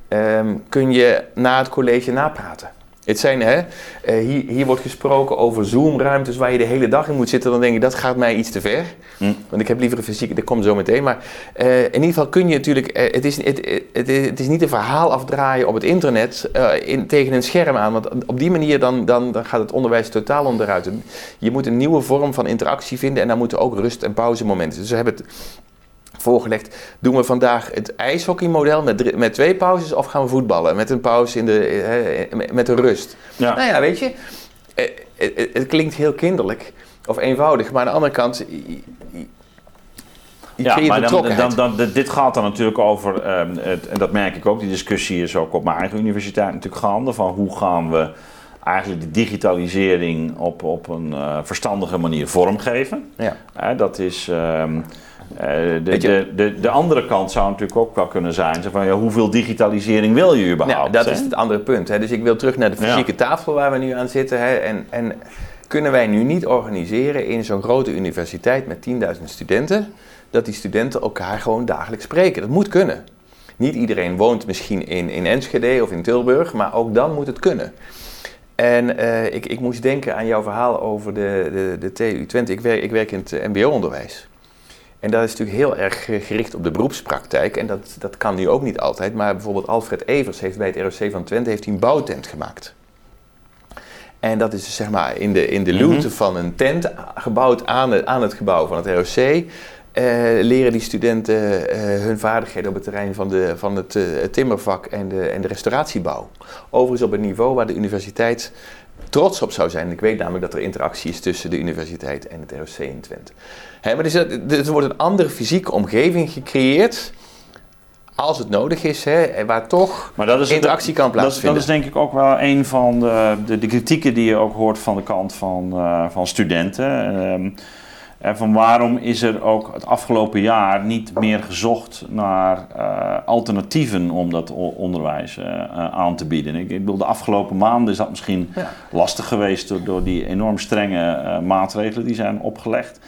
Um, kun je na het college napraten? Het zijn, hè, eh, hier, hier, wordt gesproken over Zoom-ruimtes waar je de hele dag in moet zitten. Dan denk ik, dat gaat mij iets te ver. Hm. Want ik heb liever een fysiek, dat komt zo meteen. Maar uh, in ieder geval kun je natuurlijk, uh, het, is, het, het, het, is niet een verhaal afdraaien op het internet in, tegen een scherm aan. Want op die manier dan, dan, dan gaat het onderwijs totaal onderuit. Je moet een nieuwe vorm van interactie vinden en daar moeten ook rust- en pauzemomenten. Dus we hebben het voorgelegd. Doen we vandaag het ijshockeymodel met, met twee pauzes of gaan we voetballen? Met een pauze in de, eh, met een rust. Ja. Nou ja, weet je, eh, het, klinkt heel kinderlijk of eenvoudig, maar aan de andere kant. Ja, maar dan, dan, dan, dit gaat dan natuurlijk over, um, het, en dat merk ik ook, die discussie is ook op mijn eigen universiteit natuurlijk gaande, van hoe gaan we eigenlijk de digitalisering op, op een uh, verstandige manier vormgeven. Ja. Uh, dat is, um, uh, de, de, de, de, andere kant zou natuurlijk ook wel kunnen zijn: van, ja, hoeveel digitalisering wil je überhaupt? Nou, dat is het andere punt. Hè. Dus ik wil terug naar de fysieke tafel waar we nu aan zitten. Hè. En, en kunnen wij nu niet organiseren in zo'n grote universiteit met 10.000 studenten, dat die studenten elkaar gewoon dagelijks spreken? Dat moet kunnen. Niet iedereen woont misschien in, in Enschede of in Tilburg, maar ook dan moet het kunnen. En uh, ik, ik moest denken aan jouw verhaal over de, de, de TU Twente. Ik werk, ik werk in het MBO-onderwijs. En dat is natuurlijk heel erg gericht op de beroepspraktijk. En dat, dat kan nu ook niet altijd. Maar bijvoorbeeld Alfred Evers heeft bij het ROC van Twente heeft een bouwtent gemaakt. En dat is dus, zeg maar in de, in de luwte van een tent, gebouwd aan, het- aan het gebouw van het ROC. eh, leren die studenten eh, hun vaardigheden op het terrein van, de, van het, eh, het timmervak en de, en de restauratiebouw. Overigens op een niveau waar de universiteit trots op zou zijn. Ik weet namelijk dat er interactie is tussen de universiteit en het ROC in Twente. Hè, maar er, is, er wordt een andere fysieke omgeving gecreëerd, als het nodig is, hè, waar toch Maar dat is, interactie kan dat, plaatsvinden. dat is denk ik ook wel een van de, de, de kritieken die je ook hoort van de kant van, eh, van studenten. Ehm, en van waarom is er ook het afgelopen jaar niet meer gezocht naar eh, alternatieven om dat onderwijs eh, eh, aan te bieden? Ik, ik bedoel, de afgelopen maanden is dat misschien Ja. lastig geweest door, door die enorm strenge maatregelen die zijn opgelegd.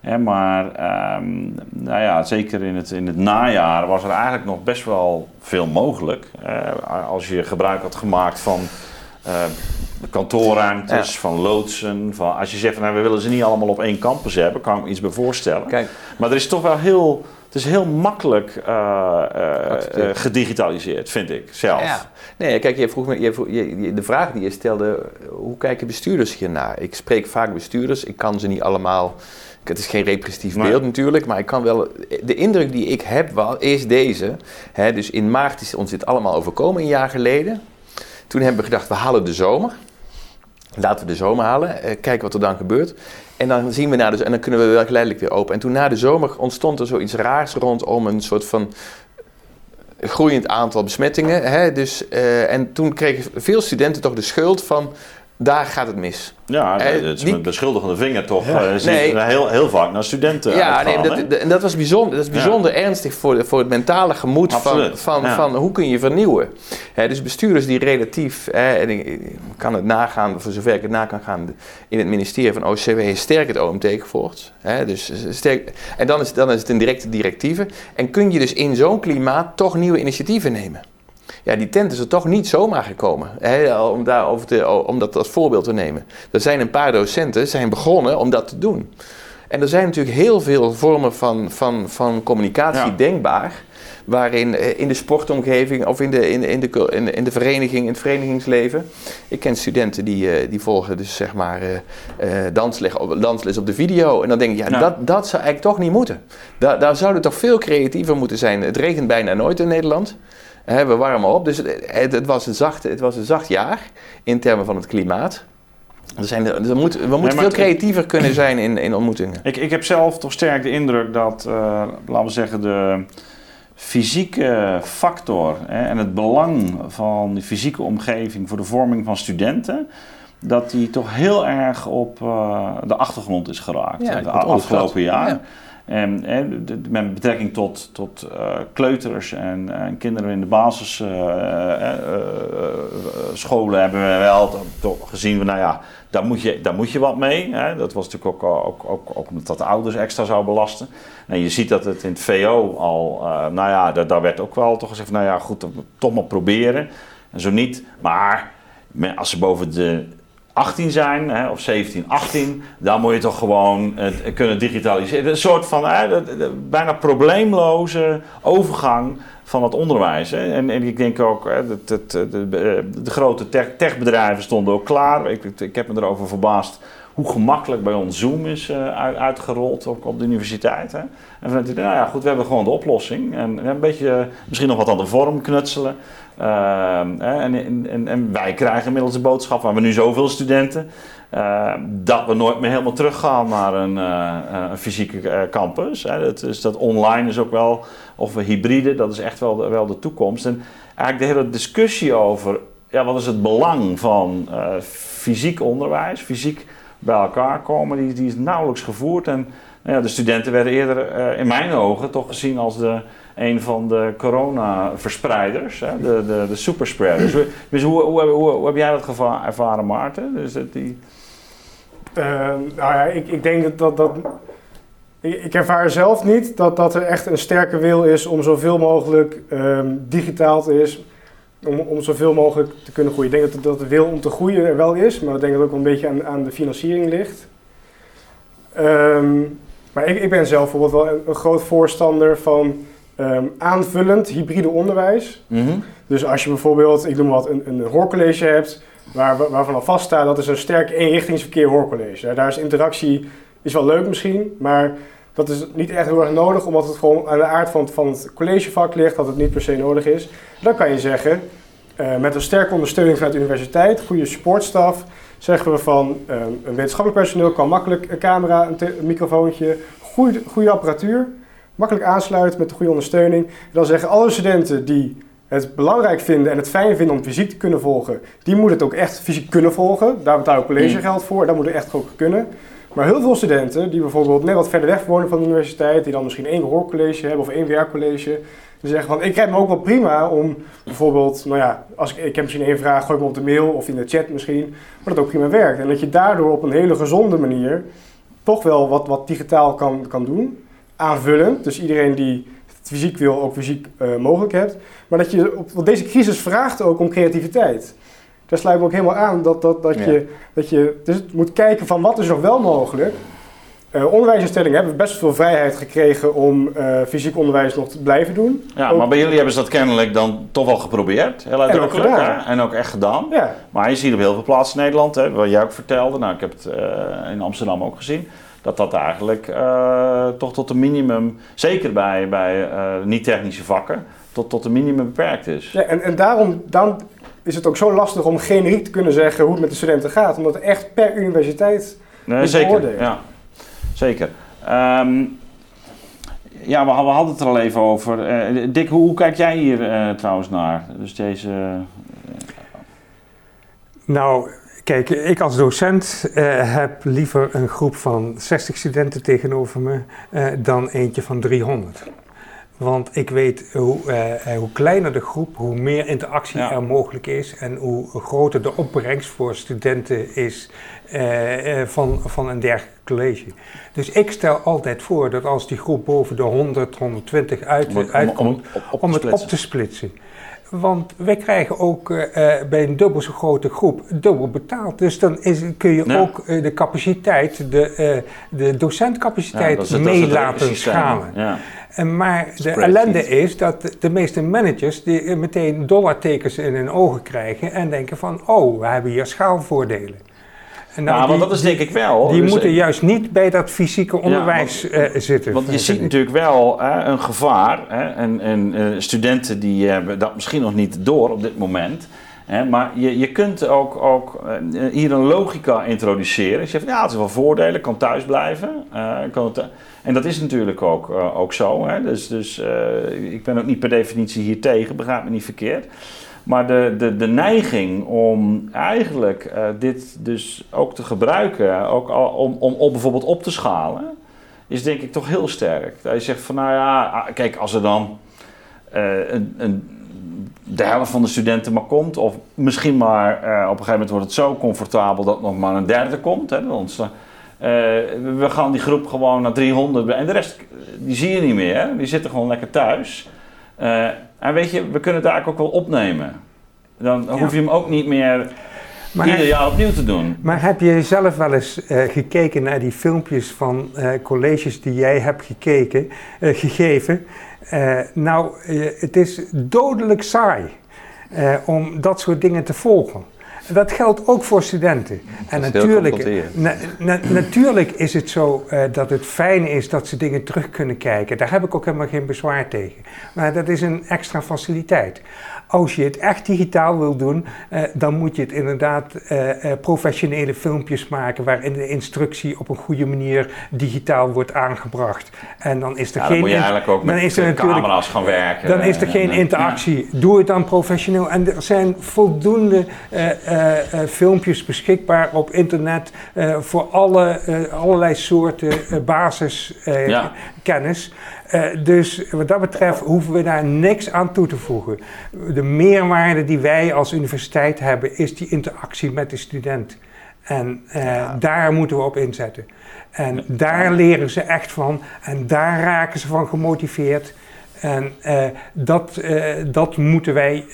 Hè, maar ehm, nou ja, zeker in het, in het najaar was er eigenlijk nog best wel veel mogelijk. Als je gebruik had gemaakt van eh, kantoorruimtes, van loodsen. Van, als je zegt van nou, we willen ze niet allemaal op één campus hebben, kan ik me iets bij voorstellen. Kijk, Maar er is toch wel heel, het is heel makkelijk eh, eh, gedigitaliseerd, vind ik zelf. Ja. Nee, kijk, je vroeg me, je vroeg, je, je- de vraag die je stelde, hoe kijken bestuurders hiernaar? Ik spreek vaak bestuurders, ik kan ze niet allemaal, het is geen representatief Nee. beeld natuurlijk, maar ik kan wel, de indruk die ik heb wel, is deze. Hè, dus in maart is ons dit allemaal overkomen, een jaar geleden. Toen hebben we gedacht, we halen de zomer. Laten we de zomer halen, eh, kijken wat er dan gebeurt. En dan zien we na de, en dan kunnen we wel geleidelijk weer open. En toen na de zomer ontstond er zoiets raars rondom een soort van groeiend aantal besmettingen. Hè? Dus, eh, en toen kregen veel studenten toch de schuld van, daar gaat het mis. Ja, Eh, het is die- met beschuldigende vinger toch. Ja. eh, Nee. heel, heel vaak naar studenten ja, uitgaan, nee, dat, dat- en dat was bijzonder, dat is bijzonder ernstig voor, de- voor het mentale gemoed van, Absoluut, van, ja. van hoe kun je vernieuwen. Dus bestuurders die relatief, en ik, ik kan het nagaan, voor zover ik het na kan gaan, in het ministerie van OCW is sterk het OMT gevolgd. Dus sterk, en dan is, dan is het een directe directieve. En kun je dus in zo'n klimaat toch nieuwe initiatieven nemen. Ja, die tent is er toch niet zomaar gekomen, hè, om, daarover te, om dat als voorbeeld te nemen. Er zijn een paar docenten zijn begonnen om dat te doen. En er zijn natuurlijk heel veel vormen van, van, van communicatie Ja. denkbaar. Waarin eh, in de sportomgeving of in de, in, de- in, de, in, de, in de vereniging, in het verenigingsleven. Ik ken studenten die, eh, die volgen dus zeg maar eh, dansles, op, dansles op de video. En dan denk ik, ja, Ja. Dat, dat zou eigenlijk toch niet moeten. Da, daar zouden toch veel creatiever moeten zijn. Het regent bijna nooit in Nederland. Hè, we warmen op. Dus het, het, was een zacht, het was een zacht jaar in termen van het klimaat. Er zijn, er, er moet, we moeten veel creatiever kunnen zijn in, in ontmoetingen. Ik, ik heb zelf toch sterk de indruk dat, eh, laten we zeggen, de fysieke factor hè, en het belang van die fysieke omgeving voor de vorming van studenten, dat die toch heel erg op eh, de achtergrond is geraakt Ja, het afgelopen jaar. Ja. En, de- met betrekking tot, tot eh, kleuters en, en kinderen in de basisscholen hebben we wel to- toch gezien, nou ja, daar moet je, daar moet je wat mee. Hè. Dat was natuurlijk ook, ook, ook, omdat dat de ouders extra zou belasten. En je ziet dat het in het VO al, eh, nou ja, daar, daar werd ook wel toch gezegd, nou ja, goed, toch maar proberen. En zo niet, maar als ze boven de 18 zijn, hè, of 17, 18, dan moet je toch gewoon het kunnen digitaliseren. Een soort van bijna probleemloze overgang van het onderwijs. Hè. En, en ik denk ook, dat, dat, de, de, grote tech, techbedrijven stonden ook klaar. Ik, ik, heb me erover verbaasd hoe gemakkelijk bij ons Zoom is eh, uit- uitgerold op de universiteit. Hè. En vanuit nou ja, goed, we hebben gewoon de oplossing. En een beetje, eh, misschien nog wat aan de vorm knutselen. Ehm, en, en, en, wij krijgen inmiddels de boodschap, waar we nu zoveel studenten, eh, dat we nooit meer helemaal teruggaan naar een, eh, eh, een fysieke eh, campus. Dat, is, dat online is ook wel, of hybride, dat is echt wel de, wel de toekomst. En eigenlijk de hele discussie over, ja, wat is het belang van fysiek onderwijs, fysiek bij elkaar komen, die, die is nauwelijks gevoerd. En nou ja, de studenten werden eerder, in mijn ogen, toch gezien als de, een van de corona-verspreiders, de, de, de superspreaders. Dus hoe, hoe, hoe, heb jij dat ervaren, Maarten? Dus dat die... Ehm, nou ja, ik, ik denk dat dat. dat ik, ervaar zelf niet dat, dat er echt een sterke wil is om zoveel mogelijk ehm, digitaal te is. Om, om zoveel mogelijk te kunnen groeien. Ik denk dat, dat de wil om te groeien er wel is, maar ik denk dat het ook een beetje aan, aan de financiering ligt. Ehm, maar ik, ik ben zelf bijvoorbeeld wel een groot voorstander van ehm, aanvullend hybride onderwijs. Mhm. Dus als je bijvoorbeeld, ik noem wat, een, een hoorcollege hebt, waar, waarvan al vaststaat dat is een sterk eenrichtingsverkeer hoorcollege. Daar is interactie is wel leuk misschien, maar dat is niet echt heel erg nodig, omdat het gewoon aan de aard van het, van het collegevak ligt, dat het niet per se nodig is. Dan kan je zeggen, uh, met een sterke ondersteuning vanuit de universiteit, goede supportstaf, zeggen we van uh, een wetenschappelijk personeel kan makkelijk een camera, een, een microfoontje, goede, goede apparatuur, makkelijk aansluiten met de goede ondersteuning. En dan zeggen alle studenten die het belangrijk vinden en het fijn vinden om fysiek te kunnen volgen, die moeten het ook echt fysiek kunnen volgen. Daar betaal ik collegegeld voor, dat moet het echt ook kunnen. Maar heel veel studenten die bijvoorbeeld net wat verder weg wonen van de universiteit, die dan misschien één gehoorcollege hebben of één werkcollege, die zeggen van ik rijdt me ook wel prima om bijvoorbeeld, nou ja, als ik, ik heb misschien één vraag, gooi me op de mail of in de chat misschien, maar dat ook prima werkt. En dat je daardoor op een hele gezonde manier toch wel wat, wat digitaal kan, kan doen, aanvullend. Dus iedereen die het fysiek wil, ook fysiek uh, mogelijk hebt. Maar dat je, op, want deze crisis vraagt ook om creativiteit daar sluit me ook helemaal aan dat, dat, dat, je, dat je dus moet kijken van wat is nog wel mogelijk. Uh, onderwijsinstellingen hebben best veel vrijheid gekregen om uh, fysiek onderwijs nog te blijven doen. Ja, maar bij jullie hebben ze dat kennelijk dan toch wel geprobeerd. Heel uitdrukkelijk. En ook, gedaan. en ook echt gedaan. Ja. Maar je ziet op heel veel plaatsen in Nederland, hè, wat jij ook vertelde, nou ik heb het uh, in Amsterdam ook gezien, dat dat eigenlijk toch tot een minimum, zeker bij, bij niet-technische vakken, tot, tot een minimum beperkt is. Ja, en, en daarom, daarom is het ook zo lastig om generiek te kunnen zeggen hoe het met de studenten gaat. Omdat het echt per universiteit nee, zeker, Ja, zeker. Um, ja, we, hadden het er al even over. Uh, Dick, hoe, hoe, kijk jij hier uh, trouwens naar? Dus deze... Uh, nou, kijk, ik als docent heb liever een groep van 60 studenten tegenover me dan eentje van 300. Want ik weet hoe, uh, hoe kleiner de groep, hoe meer interactie er mogelijk is en hoe groter de opbrengst voor studenten is van, van een dergelijk college. Dus ik stel altijd voor dat als die groep boven de 100, 120 uit, uitkomt, om, om, het op te splitsen. Want wij krijgen ook uh, bij een dubbel zo grote groep dubbel betaald. Dus dan is, kun je ook uh, de capaciteit, de, de docentcapaciteit ja, mee laten schalen. Ja. Maar de ellende is dat de meeste managers die meteen dollartekens in hun ogen krijgen en denken van, oh, we hebben hier schaalvoordelen. Nou, ja, want dat is denk ik wel. Die dus, moeten eh, juist niet bij dat fysieke onderwijs ja, want, uh, zitten. Want je ziet natuurlijk wel hè, een gevaar. Hè, en, en studenten die hebben dat misschien nog niet door op dit moment. Hè, maar je, je kunt ook, ook hier een logica introduceren. Je zegt, ja, het is wel voordelen, kan thuis blijven. kan het, en dat is natuurlijk ook, ook zo. Hè? Dus, dus ik ben ook niet per definitie hier tegen, begrijp me niet verkeerd. Maar de, de, de neiging om eigenlijk uh, dit dus ook te gebruiken, ook al, om, om, om bijvoorbeeld op te schalen, is denk ik toch heel sterk. Dat je zegt van nou ja, ah, kijk, als er dan een, een, de helft van de studenten maar komt, of misschien maar op een gegeven moment wordt het zo comfortabel dat nog maar een derde komt. Hè, we gaan die groep gewoon naar 300 en de rest die zie je niet meer. Die zitten gewoon lekker thuis. En weet je, we kunnen het eigenlijk ook wel opnemen. Dan hoef je hem ook niet meer maar ieder jaar opnieuw te doen. Maar heb je zelf wel eens uh, gekeken naar die filmpjes van uh, colleges die jij hebt gekeken, uh, gegeven? nou, het is dodelijk saai om dat soort dingen te volgen. Dat geldt ook voor studenten. en natuurlijk, na, na, natuurlijk is het zo uh, dat het fijn is dat ze dingen terug kunnen kijken. Daar heb ik ook helemaal geen bezwaar tegen. Maar dat is een extra faciliteit. Als je het echt digitaal wil doen, uh, dan moet je het inderdaad uh, professionele filmpjes maken waarin de instructie op een goede manier digitaal wordt aangebracht. En dan is er ja, geen. Dan moet je eigenlijk ook met is er camera's gaan werken. Dan is er geen interactie. Ja. Doe het dan professioneel. En er zijn voldoende filmpjes beschikbaar op internet voor alle, allerlei soorten. Ja. Uh, dus wat dat betreft hoeven we daar niks aan toe te voegen. De meerwaarde die wij als universiteit hebben, is die interactie met de student. En uh, ja. daar moeten we op inzetten. En ja. daar leren ze echt van en daar raken ze van gemotiveerd. En uh, dat, dat moeten wij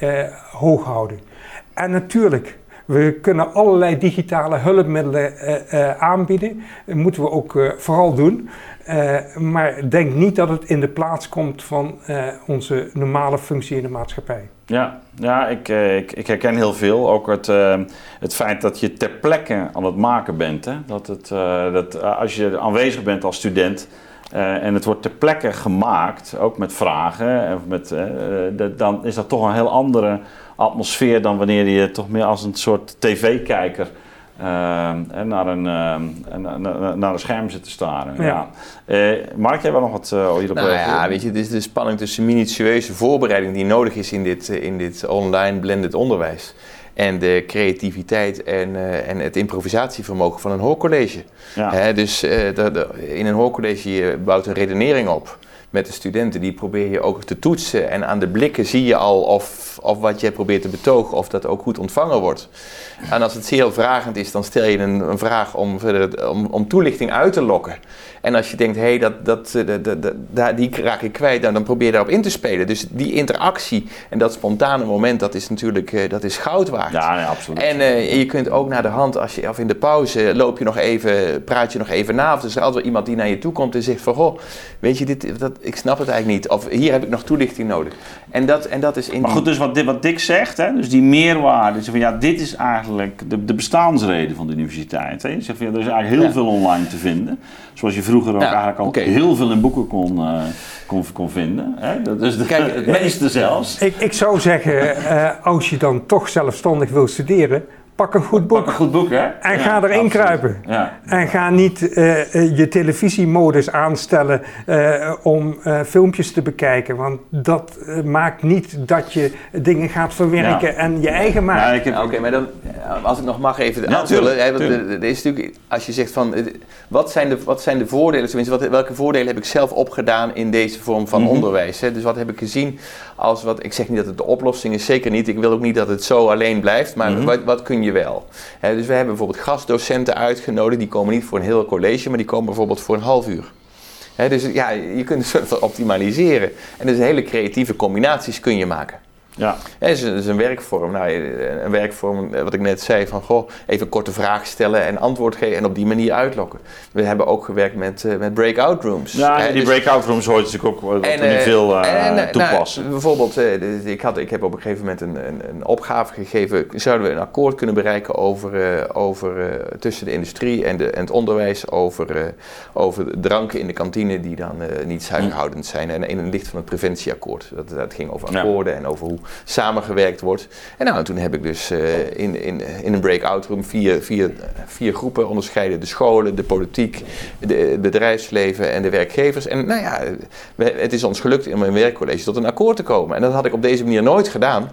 hoog houden. En natuurlijk, We kunnen allerlei digitale hulpmiddelen aanbieden. Dat moeten we ook vooral doen. Maar denk niet dat het in de plaats komt van onze normale functie in de maatschappij. Ja, ja ik, ik, ik herken heel veel. Ook het, het feit dat je ter plekke aan het maken bent. Hè? Dat, het, dat als je aanwezig bent als student, en het wordt ter plekke gemaakt, ook met vragen. Of met, de, dan is dat toch een heel andere atmosfeer dan wanneer je toch meer als een soort tv-kijker uh, naar, een, naar, naar een scherm zit te staren. Ja. ja. Mark, jij wel nog wat hierop nou, ja, weet je, het is de spanning tussen minutieuze voorbereiding die nodig is in dit, in dit online blended onderwijs en de creativiteit en, uh, en het improvisatievermogen van een hoorcollege. Ja. dus uh, de, de, in een hoorcollege je bouwt een redenering op met de studenten. Die probeer je ook te toetsen en aan de blikken zie je al of, of wat je probeert te betogen, of dat ook goed ontvangen wordt. En als het zeer vragend is, dan stel je een, een vraag om, om, om toelichting uit te lokken. En als je denkt, hé, hey, dat, dat, eh, dat, dat, die raak ik kwijt, dan, dan probeer je daarop in te spelen. Dus die interactie en dat spontane moment, dat is natuurlijk uh, dat is goud waard. Ja, nee, absoluut. En uh, je kunt ook naar de hand, als je, of in de pauze, loop je nog even, praat je nog even na. Of er is altijd wel iemand die naar je toe komt en zegt van, goh, weet je, dit, dat, ik snap het eigenlijk niet. Of hier heb ik nog toelichting nodig. En dat, en dat is in Maar goed, dus wat, wat Dick zegt, hè, dus die meerwaarde, dus van ja, dit is eigenlijk de, de bestaansrede van de universiteit. Hè. Je zegt van ja, er is eigenlijk heel veel online te vinden. Zoals je vroeger ook eigenlijk al heel veel in boeken kon, uh, kon, kon vinden. Hè? Dat is de, Kijk, het meeste zelfs. Ik, ik zou zeggen, uh, als je dan toch zelfstandig wil studeren, pak een goed boek. Pak een goed boek, hè? En ga erin kruipen. Ja. En ga niet uh, je televisiemodus aanstellen uh, om uh, filmpjes te bekijken. Want dat maakt niet dat je dingen gaat verwerken ja. en je eigen maakt. Ja, Oké, okay, maar dan, als ik nog mag even aanvullen. Ja, want is natuurlijk, als je zegt van, wat zijn de, wat zijn de voordelen, tenminste, wat, welke voordelen heb ik zelf opgedaan in deze vorm van mm -hmm. onderwijs? Hè? Dus wat heb ik gezien als wat, ik zeg niet dat het de oplossing is, zeker niet. Ik wil ook niet dat het zo alleen blijft, maar mm -hmm. wat, wat kun je wel? dus we hebben bijvoorbeeld gastdocenten uitgenodigd, die komen niet voor een heel college, maar die komen bijvoorbeeld voor een half uur. dus ja, je kunt het optimaliseren. En dus hele creatieve combinaties kun je maken. Ja. Het is, is, een werkvorm. Nou, een werkvorm, wat ik net zei, van goh, even een korte vraag stellen en antwoord geven en op die manier uitlokken. We hebben ook gewerkt met, uh, met breakout rooms. Ja, die dus, breakout rooms hoort natuurlijk ook wat en, uh, veel uh, en, nou, toepassen. Nou, bijvoorbeeld, ik, had, ik heb op een gegeven moment een, een, een, opgave gegeven. Zouden we een akkoord kunnen bereiken over, over tussen de industrie en, de, en het onderwijs over, over dranken in de kantine die dan niet zuiverhoudend zijn. En in een licht van het preventieakkoord. Dat, dat ging over akkoorden ja. en over hoe samengewerkt wordt. En nou, toen heb ik dus uh, in, in, in een breakout room vier, vier, vier groepen onderscheiden. De scholen, de politiek, het bedrijfsleven en de werkgevers. En nou ja, het is ons gelukt in mijn werkcollege tot een akkoord te komen. En dat had ik op deze manier nooit gedaan.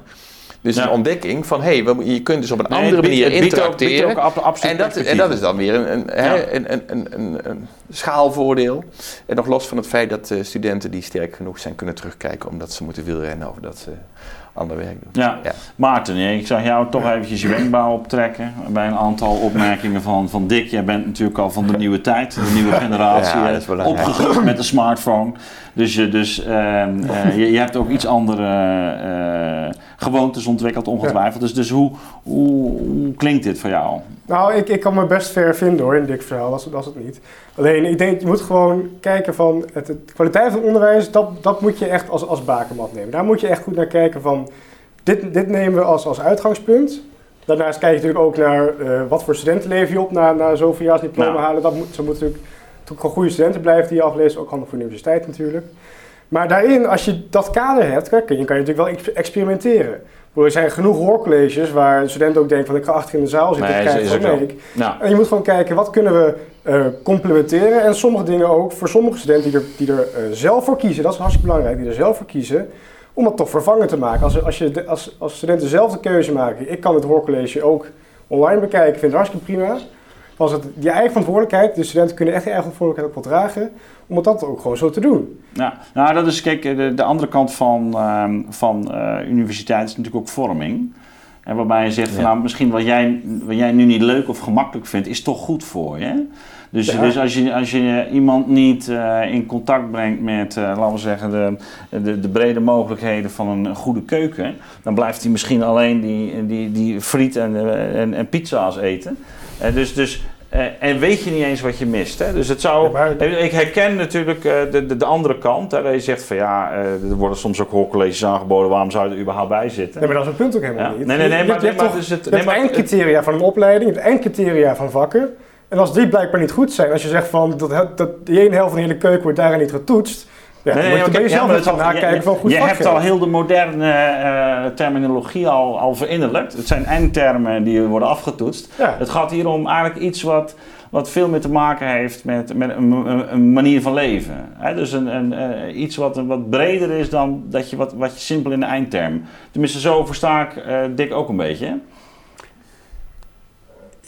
Dus ja. een ontdekking van, hé, hey, je kunt dus op een nee, andere manier interacteren. Ook, ook en, dat, en dat is dan weer een, een, ja. een, een, een, schaalvoordeel. En nog los van het feit dat uh, studenten die sterk genoeg zijn kunnen terugkijken omdat ze moeten wielrennen of dat ze ander werk. Ja. ja. Maarten, ik zag jou toch eventjes je wenkbrauw optrekken bij een aantal opmerkingen van, van Dick. Jij bent natuurlijk al van de nieuwe tijd, de nieuwe generatie, ja, opgegroeid met de smartphone. Dus, je, dus uh, uh, je, je, hebt ook iets andere uh, gewoontes ontwikkeld, ongetwijfeld. Dus, dus hoe, hoe, hoe, klinkt dit voor jou? Nou, ik, ik kan me best ver vinden hoor in Dick's verhaal, dat is, dat is het niet. Alleen, ik denk, je moet gewoon kijken van, het, de kwaliteit van het onderwijs, dat, dat moet je echt als, als bakermat nemen. Daar moet je echt goed naar kijken van, dit, dit nemen we als, als uitgangspunt. Daarnaast kijk je natuurlijk ook naar uh, wat voor studenten lever je op na, na zoveel diploma nou. halen. Dat moet, ze moeten natuurlijk, natuurlijk gewoon goede studenten blijven die je aflezen, ook handig voor de universiteit natuurlijk. Maar daarin, als je dat kader hebt, kan je, kan je natuurlijk wel experimenteren. Er zijn genoeg hoorcolleges waar een student ook denkt van ik ga achter in de zaal zitten, nee, ik krijg van nee. Nou. En je moet gewoon kijken wat kunnen we uh, complementeren en sommige dingen ook voor sommige studenten die er, die er uh, zelf voor kiezen, dat is hartstikke belangrijk, die er zelf voor kiezen, om dat toch vervangen te maken. Als, als, je, als, als studenten zelf de keuze maken, ik kan het hoorcollege ook online bekijken, vind het hartstikke prima. Was het je eigen verantwoordelijkheid, de studenten kunnen echt je eigen verantwoordelijkheid ook wel dragen, om dat ook gewoon zo te doen. Ja, nou dat is, kijk, de, de andere kant van, uh, van uh, universiteit is natuurlijk ook vorming. En waarbij je zegt, van, nou, misschien wat jij, wat jij nu niet leuk of gemakkelijk vindt, is toch goed voor je. Dus, Ja. dus als, je, als je iemand niet eh, in contact brengt met, eh, laten we zeggen, de, de, de brede mogelijkheden van een goede keuken, dan blijft hij misschien alleen die, die, die friet en, eh, en, en pizza's eten. Dus, dus, eh, en weet je niet eens wat je mist. Hè? Dus het zou, Ja, ik herken natuurlijk eh, de, de, de andere kant. Hè, dat je zegt van ja, eh, er worden soms ook hoorcolleges aangeboden, waarom zou je er überhaupt bij zitten? Nee, maar dat is het punt ook helemaal Ja. niet. Nee, nee, nee, Je- maar- je hebt maar toch- dus het- nee, maar- eindcriteria van een opleiding, je hebt eindcriteria van vakken. En als die blijkbaar niet goed zijn, als je zegt van dat, dat die ene helft van de hele keuken wordt daarin niet getoetst, ja, je jezelf al- nakijken van goed Je hebt al heel de moderne eh, terminologie al, al verinnerlijkt. Het zijn eindtermen die worden afgetoetst. Ja. Het gaat hier om eigenlijk iets wat, wat veel meer te maken heeft met, met een, een- een manier van leven. Dus een, een, eh, iets wat, wat breder is dan dat je wat, wat je simpel in de eindterm. Tenminste, zo versta ik eh Dick ook een beetje.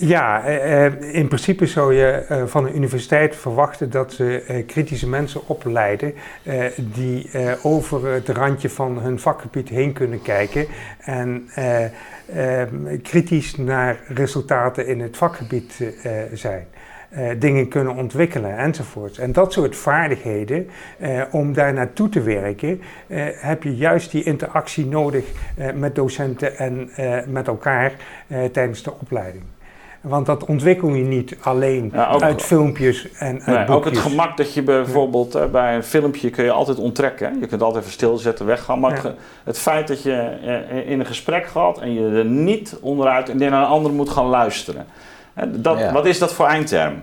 Ja, eh, eh, in principe zou je eh, van een universiteit verwachten dat ze kritische mensen opleiden die over het randje van hun vakgebied heen kunnen kijken en kritisch naar resultaten in het vakgebied zijn. Dingen kunnen ontwikkelen enzovoort. En dat soort vaardigheden, om daar naartoe te werken, heb je juist die interactie nodig met docenten en met elkaar tijdens de opleiding. Want dat ontwikkel je niet alleen Ja, ook- uit filmpjes en uit Nee, ook het gemak dat je bijvoorbeeld eh, bij een filmpje kun je altijd onttrekken. hè. Je kunt altijd even stilzetten, weggaan. Maar Ja. het, feit dat je eh, in een gesprek gaat en je er niet onderuit en naar een ander moet gaan luisteren. Hè, Dat, Ja. Wat is dat voor eindterm?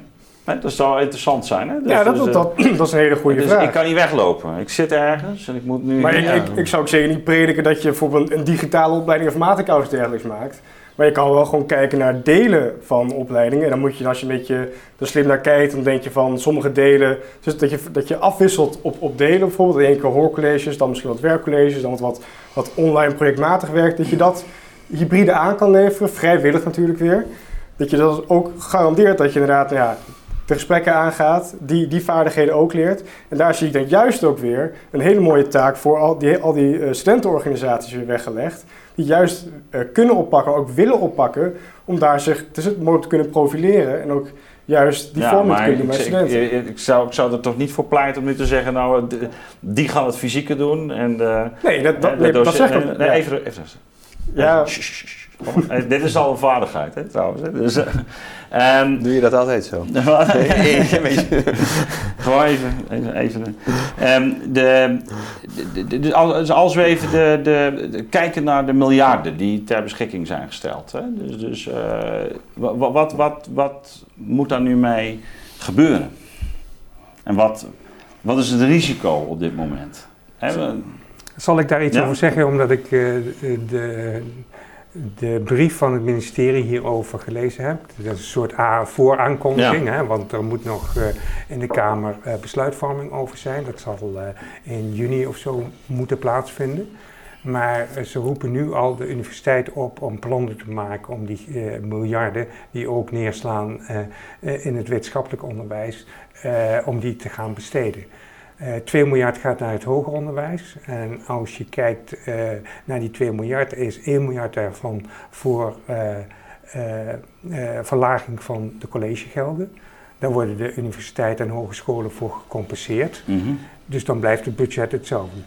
Hè, dat zou interessant zijn. Hè? Dus- ja, dat, dus, dat, eh, dat, dat is een hele goede dus vraag. ik kan niet weglopen. Ik zit ergens en ik moet nu... Maar ik, Ja. ik, ik zou ook zeker niet prediken dat je bijvoorbeeld een, digitale opleiding of of dergelijks maakt. Maar je kan wel gewoon kijken naar delen van opleidingen. En dan moet je, als je een beetje er slim naar kijkt, dan denk je van sommige delen, dus dat je, dat je afwisselt op, op delen bijvoorbeeld. In één keer hoorcolleges, dan misschien wat werkcolleges, dan wat, wat, online projectmatig werk. Dat je dat hybride aan kan leveren, vrijwillig natuurlijk weer. Dat je dat ook garandeert dat je inderdaad nou ja, de gesprekken aangaat, die, die vaardigheden ook leert. En daar zie ik dan juist ook weer een hele mooie taak voor al die, al die eh, studentenorganisaties weer weggelegd. Die juist eh, kunnen oppakken, ook willen oppakken, om daar zich mogelijk te kunnen profileren en ook juist die Ja, vorming te kunnen doen ik, bij ik, studenten. ik, ik zou, ik zou er toch niet voor pleiten om nu te zeggen, nou, eh, die gaan het fysieke doen en de, nee, dat, dat, nee, dat zeg ik nee, ook. nee, ja. even, even, Ja. Shh, eh, dit is al een vaardigheid, hè, trouwens. Hè. Dus, eh, ehm, Doe je dat altijd zo? Gewoon even. even, even. Ehm, de, de, de- de- als we even de, de, de- kijken naar de miljarden die ter beschikking zijn gesteld. Hè? Dus, dus eh, wa- wat, wat, wat moet daar nu mee gebeuren? En wat, wat is het risico op dit moment? Hè, we- Zal ik daar iets Ja. over zeggen, omdat ik eh, de, de brief van het ministerie hierover gelezen heb. Dat is een soort vooraankondiging, hè, want er moet nog eh, in de Kamer eh, besluitvorming over zijn. Dat zal eh, in juni of zo moeten plaatsvinden. Maar ze roepen nu al de universiteit op om plannen te maken om die miljarden die ook neerslaan in het wetenschappelijk onderwijs, om die te gaan besteden. Eh 2 miljard gaat naar het hoger onderwijs. En als je kijkt eh, naar die 2 miljard, is 1 miljard daarvan voor eh, verlaging van de collegegelden. Daar worden de universiteiten en hogescholen voor gecompenseerd. Mhm. Dus dan blijft het budget hetzelfde.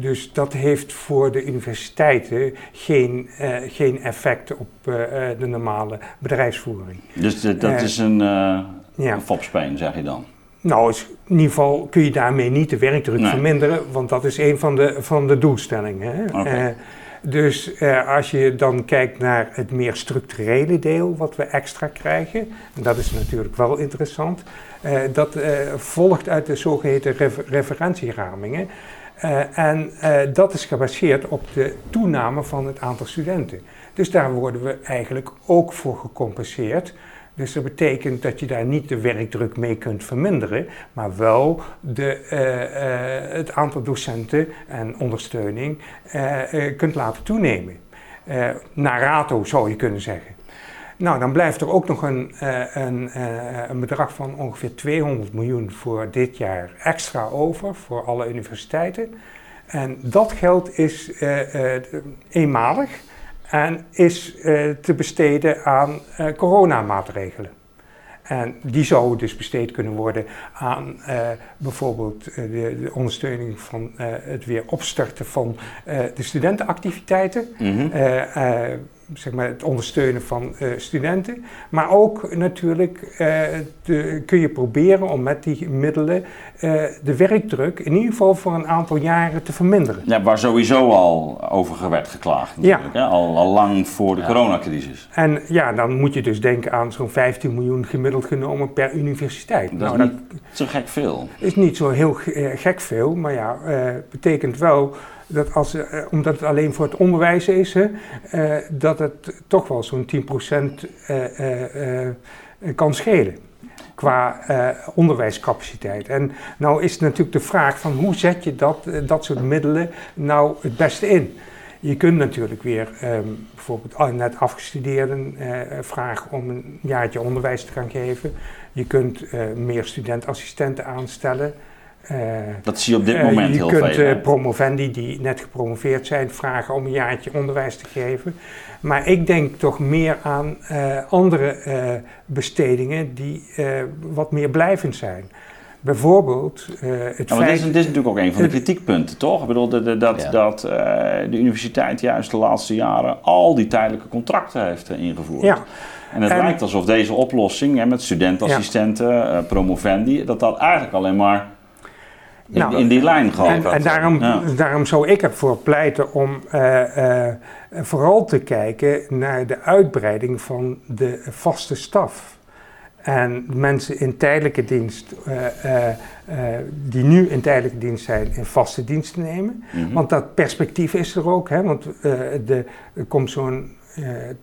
Dus dat heeft voor de universiteiten geen, geen effect op de normale bedrijfsvoering. Dus de- dat is een, Ja. een zeg je dan. Nou, in ieder geval kun je daarmee niet de werkdruk Nee. verminderen, want dat is een van de, van de doelstellingen. Hè? Eh, dus eh, als je dan kijkt naar het meer structurele deel wat we extra krijgen, en dat is natuurlijk wel interessant, eh, dat volgt uit de zogeheten refer- referentieramingen. En dat is gebaseerd op de toename van het aantal studenten. Dus daar worden we eigenlijk ook voor gecompenseerd. Dus dat betekent dat je daar niet de werkdruk mee kunt verminderen, maar wel de, eh, eh, het aantal docenten en ondersteuning eh, kunt laten toenemen. Naar rato zou je kunnen zeggen. Nou, dan blijft er ook nog een, een, een bedrag van ongeveer 200 miljoen voor dit jaar extra over voor alle universiteiten. En dat geld is eenmalig en is eh, te besteden aan eh, coronamaatregelen. En die zou dus besteed kunnen worden aan bijvoorbeeld de, de, ondersteuning van het weer opstarten van de studentenactiviteiten. Mhm zeg maar, het ondersteunen van uh, studenten. Maar ook natuurlijk uh, kun je proberen om met die middelen uh, de werkdruk in ieder geval voor een aantal jaren te verminderen. Ja, waar sowieso al over werd geklaagd ja. Hè? Al, al lang voor de ja. coronacrisis. En ja, dan moet je dus denken aan zo'n 15 miljoen gemiddeld genomen per universiteit. Dat nou, is niet dat zo gek veel. is niet zo heel gek veel, maar ja, betekent wel dat als, uh, omdat het alleen voor het onderwijs is, uh, dat het toch wel zo'n 10% uh, kan schelen qua onderwijscapaciteit. En nou is het natuurlijk de vraag van hoe zet je dat, dat soort middelen nou het beste in? Je kunt natuurlijk weer um, bijvoorbeeld net afgestudeerden vragen om een jaartje onderwijs te gaan geven. Je kunt meer studentassistenten aanstellen. Uh, dat zie je op dit uh, moment heel veel. Je kunt uh, promovendi die net gepromoveerd zijn vragen om een jaartje onderwijs te geven. Maar ik denk toch meer aan andere bestedingen die wat meer blijvend zijn. Bijvoorbeeld het ja, feit... Dit is, dit is, natuurlijk ook een van de kritiekpunten, toch? Ik bedoel, de, de, dat, ja. dat de universiteit juist de laatste jaren al die tijdelijke contracten heeft ingevoerd. Ja. En het en, lijkt alsof deze oplossing hè, met studentassistenten, promovendi, dat dat eigenlijk alleen maar in, nou, in die lijn gewoon. En, en daarom, ja. daarom zou ik ervoor pleiten om uh, uh, vooral te kijken naar de uitbreiding van de vaste staf. En mensen in tijdelijke dienst, uh, die nu in tijdelijke dienst zijn, in vaste dienst te nemen. Mm -hmm. Want dat perspectief is er ook. Hè? Want de, er komt zo'n,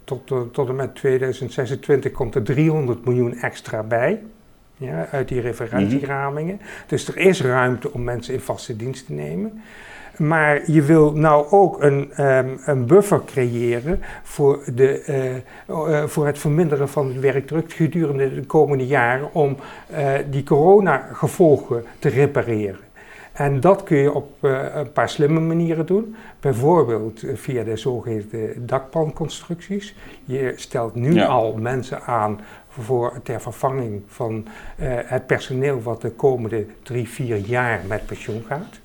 tot, tot, tot en met 2026 komt er 300 miljoen extra bij ja, uit die referentieramingen. Mm -hmm. Dus er is ruimte om mensen in vaste dienst te nemen. Maar je wil nou ook een, um, een buffer creëren voor, de, uh, uh, voor het verminderen van de werkdruk gedurende de komende jaren om uh, die coronagevolgen te repareren. En dat kun je op een paar slimme manieren doen. Bijvoorbeeld via de zogeheten dakpanconstructies. Je stelt nu ja. al mensen aan voor, ter vervanging van uh, het personeel wat de komende drie, vier jaar met pensioen gaat.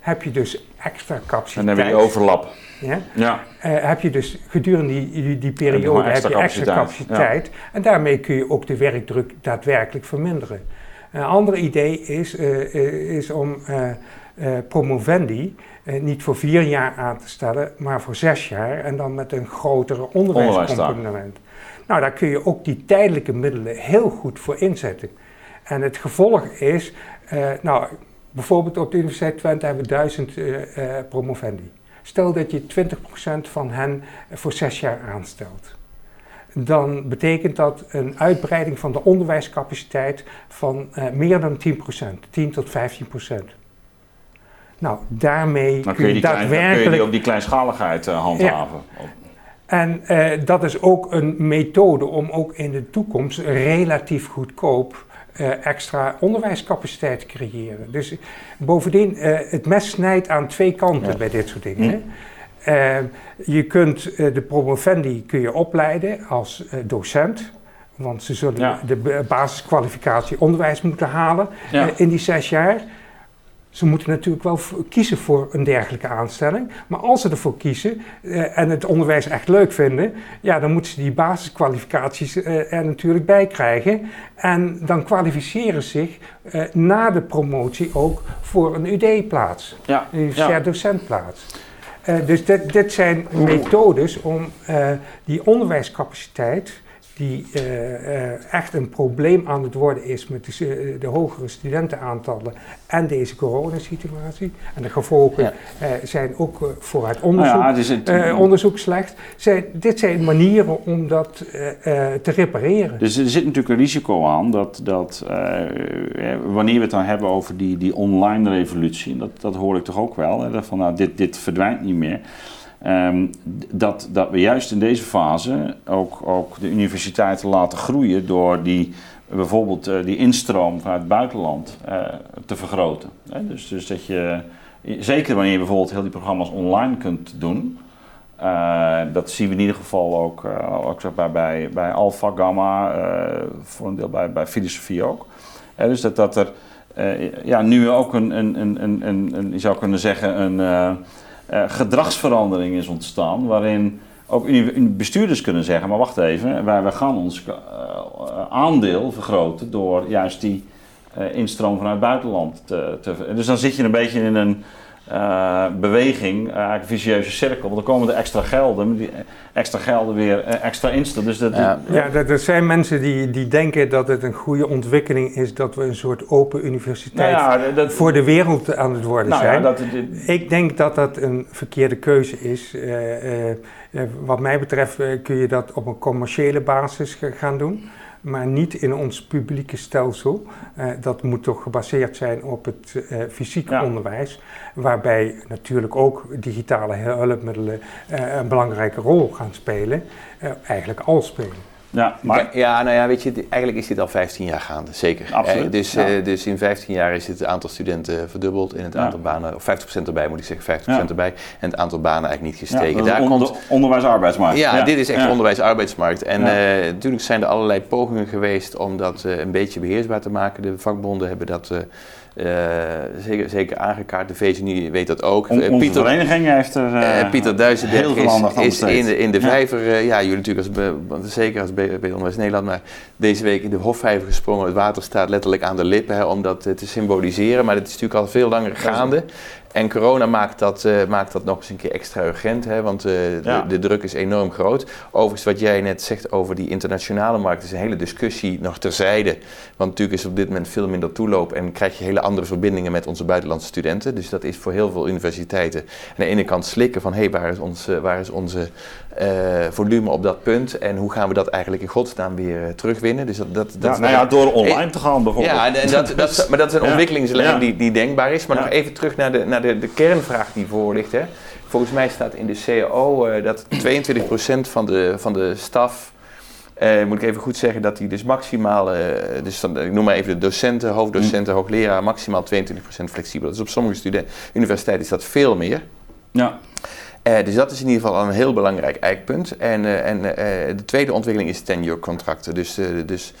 Heb je dus extra capaciteit. En dan heb je overlap. Ja? ja. Uh, heb je dus gedurende die, die, periode heb je extra capaciteit. capaciteit ja. En daarmee kun je ook de werkdruk daadwerkelijk verminderen. Een ander idee is, uh, is om promovendi niet voor vier jaar aan te stellen, maar voor zes jaar. En dan met een grotere onderwijscomponent. Nou, daar kun je ook die tijdelijke middelen heel goed voor inzetten. En het gevolg is, uh, nou, bijvoorbeeld op de Universiteit Twente hebben we duizend uh, uh, promovendi. Stel dat je 20% van hen voor zes jaar aanstelt. Dan betekent dat een uitbreiding van de onderwijscapaciteit van meer dan 10%, 10 tot 15%. Nou, daarmee dan kun je, die daadwerkelijk... Klein, kun je die ook die kleinschaligheid handhaven. Ja. En uh, dat is ook een methode om ook in de toekomst relatief goedkoop uh, extra onderwijscapaciteit te creëren. Dus bovendien, het mes snijdt aan twee kanten ja. bij dit soort dingen. Hm. je kunt de promovendi kun je opleiden als docent. Want ze zullen ja. de basiskwalificatie onderwijs moeten halen ja. in die zes jaar. Ze moeten natuurlijk wel kiezen voor een dergelijke aanstelling. Maar als ze ervoor kiezen uh, en het onderwijs echt leuk vinden, ja, dan moeten ze die basiskwalificaties uh, er natuurlijk bij krijgen. En dan kwalificeren ze zich uh, na de promotie ook voor een UD-plaats, ja. een universitair ja. docentplaats. dus dit, dit zijn methodes om die onderwijscapaciteit die uh, uh, echt een probleem aan het worden is met de, de hogere studentenaantallen en deze coronasituatie. En de gevolgen ja. uh, zijn ook voor het onderzoek, nou ja, dus het, onderzoek slecht. Zijn, dit zijn manieren om dat te repareren. Dus er zit natuurlijk een risico aan dat, dat wanneer we het dan hebben over die, die online revolutie, dat, dat hoor ik toch ook wel, hè, van nou, dit, dit verdwijnt niet meer. Um, dat, dat we juist in deze fase ook, ook de universiteiten laten groeien door die, bijvoorbeeld uh, die instroom vanuit het buitenland uh, te vergroten. Hè? Dus, dus dat je, zeker wanneer je bijvoorbeeld heel die programma's online kunt doen, dat zien we in ieder geval ook, ook zeg bij, bij, bij Alpha Gamma, voor een deel bij, bij filosofie ook. dus dat, dat er ja, nu ook een, een, een, een, een, je zou kunnen zeggen, een gedragsverandering is ontstaan. Waarin ook bestuurders kunnen zeggen, maar wacht even, wij, wij gaan ons aandeel vergroten door juist die instroom vanuit het buitenland te, te... Dus dan zit je een beetje in een uh, beweging, uh, eigenlijk een vicieuze cirkel. Want dan komen er extra gelden, die extra gelden weer uh, extra instellen. Dus dat, ja, ja er zijn mensen die, die denken dat het een goede ontwikkeling is dat we een soort open universiteit nou ja, dat, voor de wereld aan het worden nou zijn. Ja, dat, Ik denk dat dat een verkeerde keuze is. wat mij betreft kun je dat op een commerciële basis gaan doen maar niet in ons publieke stelsel. Uh, dat moet toch gebaseerd zijn op het uh, fysiek onderwijs, waarbij natuurlijk ook digitale hulpmiddelen uh, een belangrijke rol gaan spelen, eigenlijk al spelen. Ja, maar... ja, nou ja, weet je, eigenlijk is dit al 15 jaar gaande, zeker. Absoluut. Eh, dus, eh, dus in 15 jaar is het aantal studenten verdubbeld en het aantal banen, of 50% erbij moet ik zeggen, 50% erbij, en het aantal banen eigenlijk niet gestegen. Daar onder, komt onderwijs-arbeidsmarkt. Ja, dit is echt onderwijs-arbeidsmarkt. En uh, natuurlijk zijn er allerlei pogingen geweest om dat een beetje beheersbaar te maken. De vakbonden hebben dat zeker, zeker aangekaart. De VCNI weet dat ook. On, Pieter, vereniging heeft er uh, Pieter Duizenberg is, is in, de, in de vijver, ja, jullie natuurlijk als, zeker als Onderwijs Nederland, maar deze week in de Hofvijver gesprongen. Het water staat letterlijk aan de lippen hè, om dat te symboliseren. Maar het is natuurlijk al veel langer gaande. En corona maakt dat, uh, maakt dat nog eens een keer extra urgent, hè, want uh, de, de, druk is enorm groot. Overigens, wat jij net zegt over die internationale markt, is een hele discussie nog terzijde. Want natuurlijk is op dit moment veel minder toeloop en krijg je hele andere verbindingen met onze buitenlandse studenten. Dus dat is voor heel veel universiteiten aan de ene kant slikken van hé, hey, waar is, ons, waar is onze uh, volume op dat punt en hoe gaan we dat eigenlijk in godsnaam weer terugwinnen? Dus dat, dat, dat ja, nou ja, door online te gaan bijvoorbeeld. Ja, en dat, dat, maar dat is een ontwikkelingslijn die, die denkbaar is. Maar nog even terug naar de, naar de, de kernvraag die voor ligt. Hè. Volgens mij staat in de CAO uh, dat 22% van de, van de staf, uh, moet ik even goed zeggen, dat die dus maximaal, uh, dus dan, ik noem maar even de docenten, hoofddocenten, mm. hoogleraar, maximaal 22% flexibel. Dus op sommige universiteiten is dat veel meer. Ja. Uh, dus dat is in ieder geval een heel belangrijk eikpunt. En, uh, en uh, de tweede ontwikkeling is tenure contracten. Dus, dus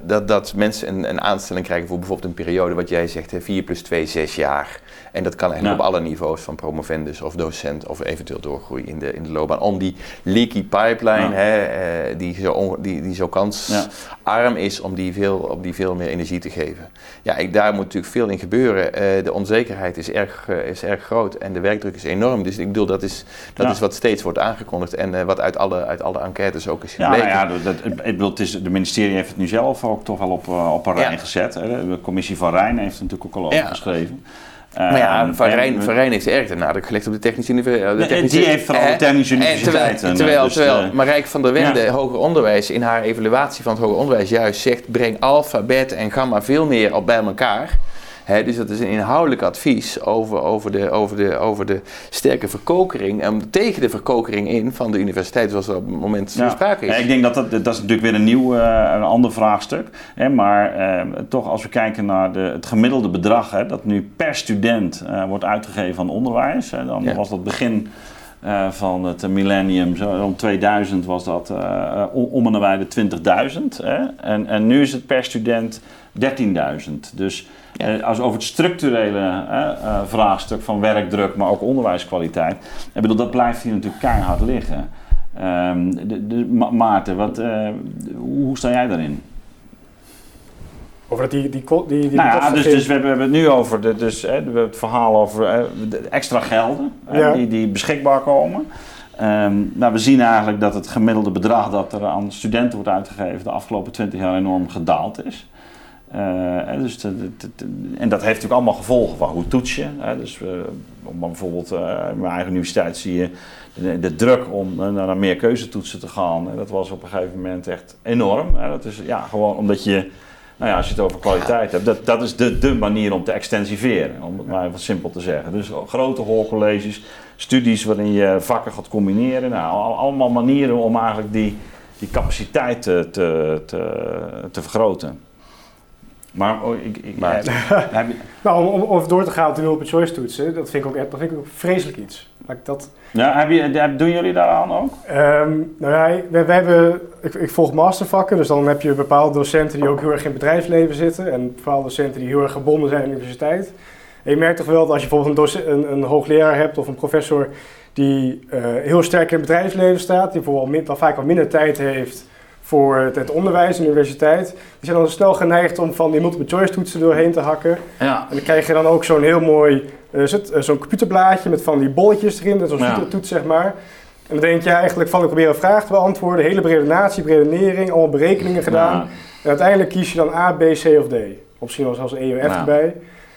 dat, dat mensen een, een, aanstelling krijgen voor bijvoorbeeld een periode, wat jij zegt, 4 plus 2, 6 jaar. En dat kan eigenlijk op alle niveaus, van promovendus of docent of eventueel doorgroei in de, in de loopbaan. Om die leaky pipeline, hè, uh, die, zo die, die zo kansarm is, om die, veel, om die veel meer energie te geven. Ja, ik, daar moet natuurlijk veel in gebeuren. Uh, de onzekerheid is erg, uh, is erg groot en de werkdruk is enorm. Dus ik bedoel, dat is, dat is wat steeds wordt aangekondigd en wat uit alle, uit alle enquêtes ook is gebleken. Ja, nou ja dat, ik bedoel, het is, de ministerie heeft het nu zelf ook toch wel op, op een rij gezet. Hè. De commissie van Rijn heeft het natuurlijk ook al over geschreven. Maar ja, ehm, Van Rijn, Van Rijn heeft erg de nadruk gelegd op de technische universiteit. Die heeft vooral de technische universiteit. Terwijl, terwijl, dus terwijl Marijke van der Wende, hoger onderwijs, in haar evaluatie van het hoger onderwijs juist zegt: breng alfa, beta en gamma veel meer op bij elkaar dus dat is een inhoudelijk advies over, over, de, over, de, over de sterke verkokering. En tegen de verkokering in van de universiteit, zoals er op het moment ja. sprake is. Ja, ik denk dat dat, dat is natuurlijk weer een nieuw, uh, een ander vraagstuk. Hè, maar uh, toch, als we kijken naar de, het gemiddelde bedrag hè, dat nu per student uh, wordt uitgegeven aan onderwijs, hè, dan ja. was dat begin. Uh, van het millennium, zo om 2000 was dat uh, om en nabij de 20.000. En, en nu is het per student 13.000. Dus ja. Uh, als over het structurele vraagstuk van werkdruk, maar ook onderwijskwaliteit. Ik bedoel, dat blijft hier natuurlijk keihard liggen. Um, de, de, Maarten, wat, hoe sta jij daarin? Over die, die, die, die nou ja, dus, dus we, hebben, het nu over de, dus, hè, het verhaal over de extra gelden ja. die, die beschikbaar komen. Um, nou, we zien eigenlijk dat het gemiddelde bedrag dat er aan studenten wordt uitgegeven de afgelopen 20 jaar enorm gedaald is. Uh, dus en dat heeft natuurlijk allemaal gevolgen van hoe toets je. Hè? Dus uh, om bijvoorbeeld uh, in mijn eigen universiteit zie je de, de druk om naar meer keuzetoetsen te gaan. dat was op een gegeven moment echt enorm. Hè? Dat is ja, gewoon omdat je, nou ja, als je het over kwaliteit hebt, dat, dat is de, de manier om te extensiveren. Om het maar even simpel te zeggen. Dus grote hoorcolleges, studies waarin je vakken gaat combineren. Nou, allemaal manieren om eigenlijk die, die capaciteit te, te, te, te vergroten. Maar oh, ik, ik, Maar- heb- heb je- Nou, om, door te gaan op de multiple choice toetsen, dat vind ik ook, echt- dat vind ik ook vreselijk iets. Dat, ja, heb je, heb- doen jullie daaraan ook? Ehm, nou ja, we, we hebben, ik, ik volg mastervakken, dus dan heb je bepaalde docenten die ook heel erg in het bedrijfsleven zitten en bepaalde docenten die heel erg gebonden zijn aan de universiteit. En je merkt toch wel dat als je bijvoorbeeld een, een, een hoogleraar hebt of een professor die eh, heel sterk in het bedrijfsleven staat, die bijvoorbeeld min, dan vaak wat minder tijd heeft voor het, het onderwijs en de universiteit, die zijn dan snel geneigd om van die multiple choice toetsen doorheen te hakken. Ja. En dan krijg je dan ook zo'n heel mooi, eh, eh, zo'n computerblaadje met van die bolletjes erin, dat is zo'n Ja. toets zeg maar. En dan denk je eigenlijk van ik probeer een vraag te beantwoorden, hele brede natie, redenering, allemaal berekeningen gedaan. Ja. En uiteindelijk kies je dan A, B, C of D. Of misschien wel zelfs E of F erbij.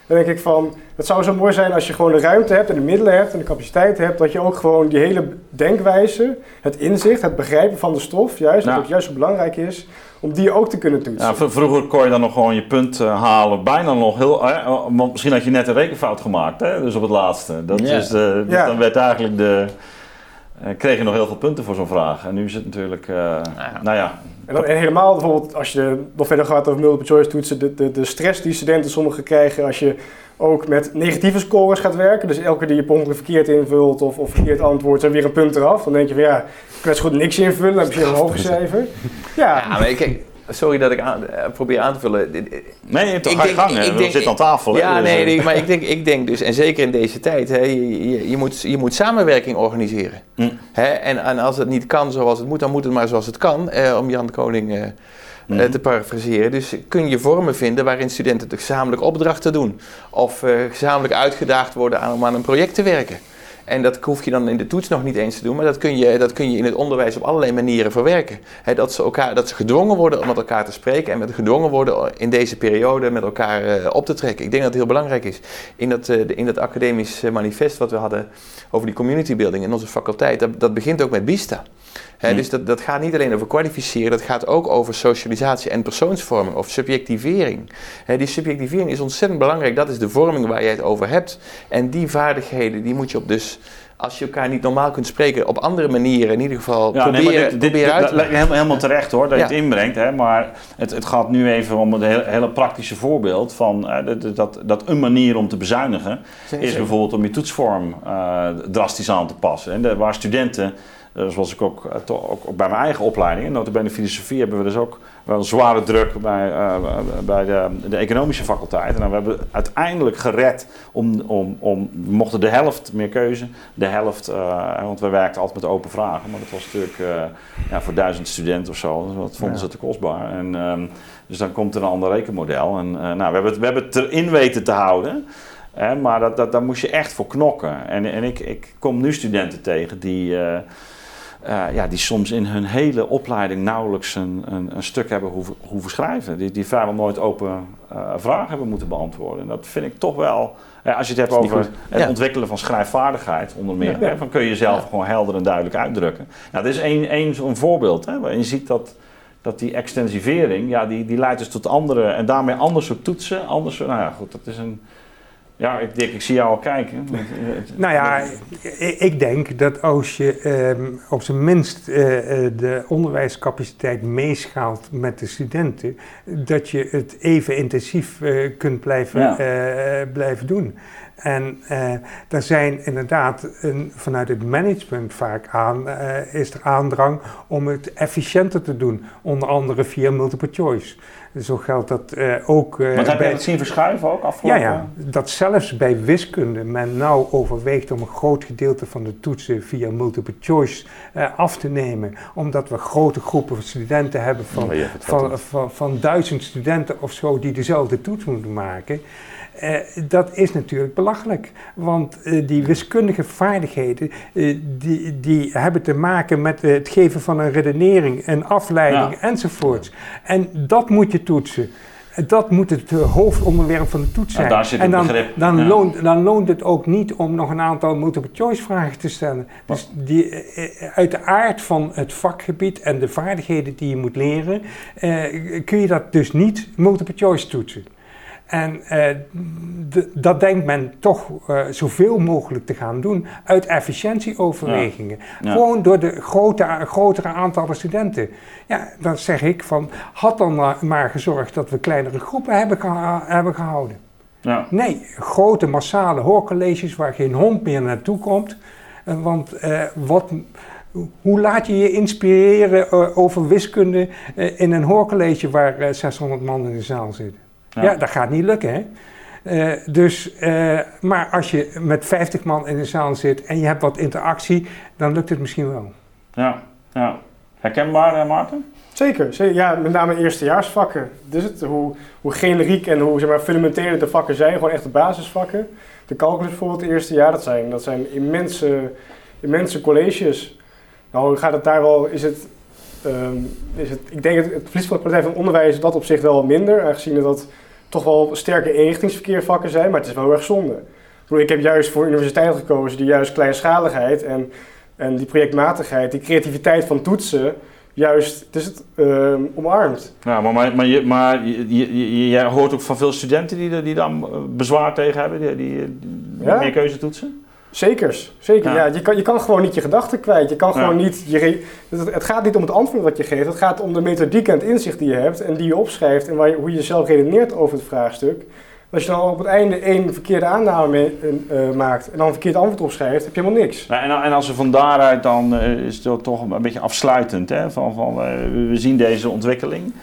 Dan denk ik van, het zou zo mooi zijn als je gewoon de ruimte hebt en de middelen hebt en de capaciteit hebt, dat je ook gewoon die hele denkwijze, het inzicht, het begrijpen van de stof, juist, dat ook juist zo belangrijk is, om die ook te kunnen toetsen. Ja, vroeger kon je dan nog gewoon je punt eh, halen, bijna nog heel. hè, want misschien had je net een rekenfout gemaakt, hè, dus op het laatste. Dat is de, dus Ja. Dan werd eigenlijk de. eh, kreeg je nog heel veel punten voor zo'n vraag. En nu is het natuurlijk. eh, ja. Nou ja, En, dan, en helemaal bijvoorbeeld als je nog verder gaat over multiple choice toetsen, de, de, de stress die studenten sommigen krijgen als je ook met negatieve scores gaat werken. Dus elke keer die je per ongeluk verkeerd invult of, of verkeerd antwoordt, dan weer een punt eraf. Dan denk je van ja, ik kan zo goed niks invullen, dan heb je een hoger cijfer. Ja, Ja, maar kijk, sorry dat ik aan, eh, probeer aan te vullen. Dit- nee, toch Ik ga je denk- gang. ik- denk- zitten aan tafel. hè, Ja, dus, nee, eh, nee, maar ik denk, ik denk dus, en zeker in deze tijd, hè, je, je, je moet, je moet samenwerking organiseren. Hè, en, en als het niet kan zoals het moet, dan moet het maar zoals het kan, eh, om Jan de Koning eh, eh, te parafraseren. Dus kun je vormen vinden waarin studenten de gezamenlijk opdrachten doen. Of eh, gezamenlijk uitgedaagd worden aan, om aan een project te werken. En dat hoef je dan in de toets nog niet eens te doen, maar dat kun je, dat kun je in het onderwijs op allerlei manieren verwerken. Dat, ze elkaar, dat ze gedwongen worden om met elkaar te spreken en met gedwongen worden in deze periode met elkaar eh, op te trekken. Ik denk dat het heel belangrijk is. In dat, eh, in dat academisch eh, manifest wat we hadden over die community building in onze faculteit, dat, dat begint ook met BISTA. Hè, Hmm. Dus dat, dat gaat niet alleen over kwalificeren, dat gaat ook over socialisatie en persoonsvorming of subjectivering. Hè, die subjectivering is ontzettend belangrijk, dat is de vorming waar je het over hebt. En die vaardigheden, die moet je op dus, als je elkaar niet normaal kunt spreken, op andere manieren in ieder geval Ja, nee, proberen, maar dit, dit, proberen uit te dit- helemaal, helemaal terecht hoor, dat Ja. je het inbrengt. Hè, maar het, het gaat nu even om een hele, hele praktische voorbeeld van eh, dat- dat, dat een manier om te bezuinigen is bijvoorbeeld om je toetsvorm eh, drastisch aan te passen. En de- waar studenten, zoals ik ook, eh, ook, bij mijn eigen opleiding, en notabene filosofie hebben we dus ook wel een zware druk bij, eh, bij de, de economische faculteit. En dan we hebben uiteindelijk gered om, om, om, we mochten de helft meer keuze, de helft, eh, want we werkten altijd met open vragen, maar dat was natuurlijk eh, ja, voor duizend studenten of zo, dus dat vonden Ja. ze te kostbaar. En, ehm, dus dan komt er een ander rekenmodel. En, eh, nou, we, hebben het, we hebben het erin weten te houden. Hè, maar dat, dat, daar moest je echt voor knokken. En, en ik, ik kom nu studenten tegen die, eh, ja, die soms in hun hele opleiding nauwelijks een, een, een stuk hebben hoeven, hoeven schrijven. Die, die vrijwel nooit open eh, vragen hebben moeten beantwoorden. En dat vind ik toch wel, als je het hebt Dat over goed. het Ja. ontwikkelen van schrijfvaardigheid onder meer. Ja. Hè, van kun je jezelf Ja. gewoon helder en duidelijk uitdrukken. Nou, dit is één, één zo'n voorbeeld hè, waarin je ziet dat dat die extensivering, ja, die, die leidt dus tot andere en daarmee anders soort toetsen. Anders, nou ja, goed, dat is een. Ja, ik ik zie jou al kijken. Nou ja, ik- denk dat als je ehm, op zijn minst eh, eh, de onderwijscapaciteit meeschaalt met de studenten, dat je het even intensief eh, kunt blijven, Ja. eh, blijven doen. En eh er zijn inderdaad een, vanuit het management vaak aan, eh, is er aandrang om het efficiënter te doen, onder andere via multiple choice. Zo geldt dat eh, ook eh, Want heb je bij- dat zien verschuiven ook ja, afgelopen? ja, dat zelfs bij wiskunde men nou overweegt om een groot gedeelte van de toetsen via multiple choice eh, af te nemen. Omdat we grote groepen studenten hebben van, Oh, ja, van, van, van duizend studenten of zo die dezelfde toets moeten maken. Eh, dat is natuurlijk belachelijk, want eh, die wiskundige vaardigheden eh, die, die hebben te maken met het geven van een redenering, een afleiding Ja. enzovoorts. En dat moet je toetsen. Dat moet het hoofdonderwerp van de toets zijn. en dan, dan, Ja. loont, dan loont het ook niet om nog een aantal multiple choice vragen te stellen. Dus die, uit de aard van het vakgebied en de vaardigheden die je moet leren, eh, kun je dat dus niet multiple choice toetsen. En uh, dat denkt men toch uh, zoveel mogelijk te gaan doen uit efficiëntieoverwegingen. Gewoon door de grote, grotere aantallen studenten. Ja, dan zeg ik van, had dan maar gezorgd dat we kleinere groepen hebben, hebben gehouden. Ja. Nee, grote massale hoorcolleges waar geen hond meer naartoe komt. Uh, want wat hoe laat je je inspireren over wiskunde in een hoorcollege waar uh, 600 man in de zaal zitten? Ja. ja, dat gaat niet lukken, hè? dus, maar als je met 50 man in de zaal zit en je hebt wat interactie, dan lukt het misschien wel. Ja, ja. herkenbaar, Maarten? Zeker, zeker, ja, met name eerstejaarsvakken. Dus het, hoe, hoe generiek en hoe zeg maar, fundamenteel de vakken zijn, gewoon echt de basisvakken. De calculus bijvoorbeeld, het eerste jaar, dat zijn, dat zijn immense, immense colleges. Nou, gaat het daar wel, is het, um, is het ik denk het, het verlies van de kwaliteit van onderwijs dat op zich wel minder, aangezien dat toch wel sterke eenrichtingsverkeervakken zijn, maar het is wel heel erg zonde. Ik, bedoel, ik heb juist voor universiteit gekozen die juist kleinschaligheid en, en die projectmatigheid, die creativiteit van toetsen, juist het is het, uh, omarmt. Ja, maar, maar, maar, je, maar je, je, jij hoort ook van veel studenten die, die dan bezwaar tegen hebben, die, die, die ja? meer keuze toetsen? Zekers, zeker. Ja. je, kan, je kan gewoon niet je gedachten kwijt. Je kan gewoon niet. Je, het, gaat niet om het antwoord wat je geeft. Het gaat om de methodiek en het inzicht die je hebt en die je opschrijft en waar je, hoe je zelf redeneert over het vraagstuk. Als je dan op het einde één verkeerde aanname mee, uh, maakt en dan een verkeerd antwoord opschrijft, heb je helemaal niks. Ja, en, en, als we van daaruit dan uh, is het toch een beetje afsluitend. Hè? Van, van, uh, we zien deze ontwikkeling.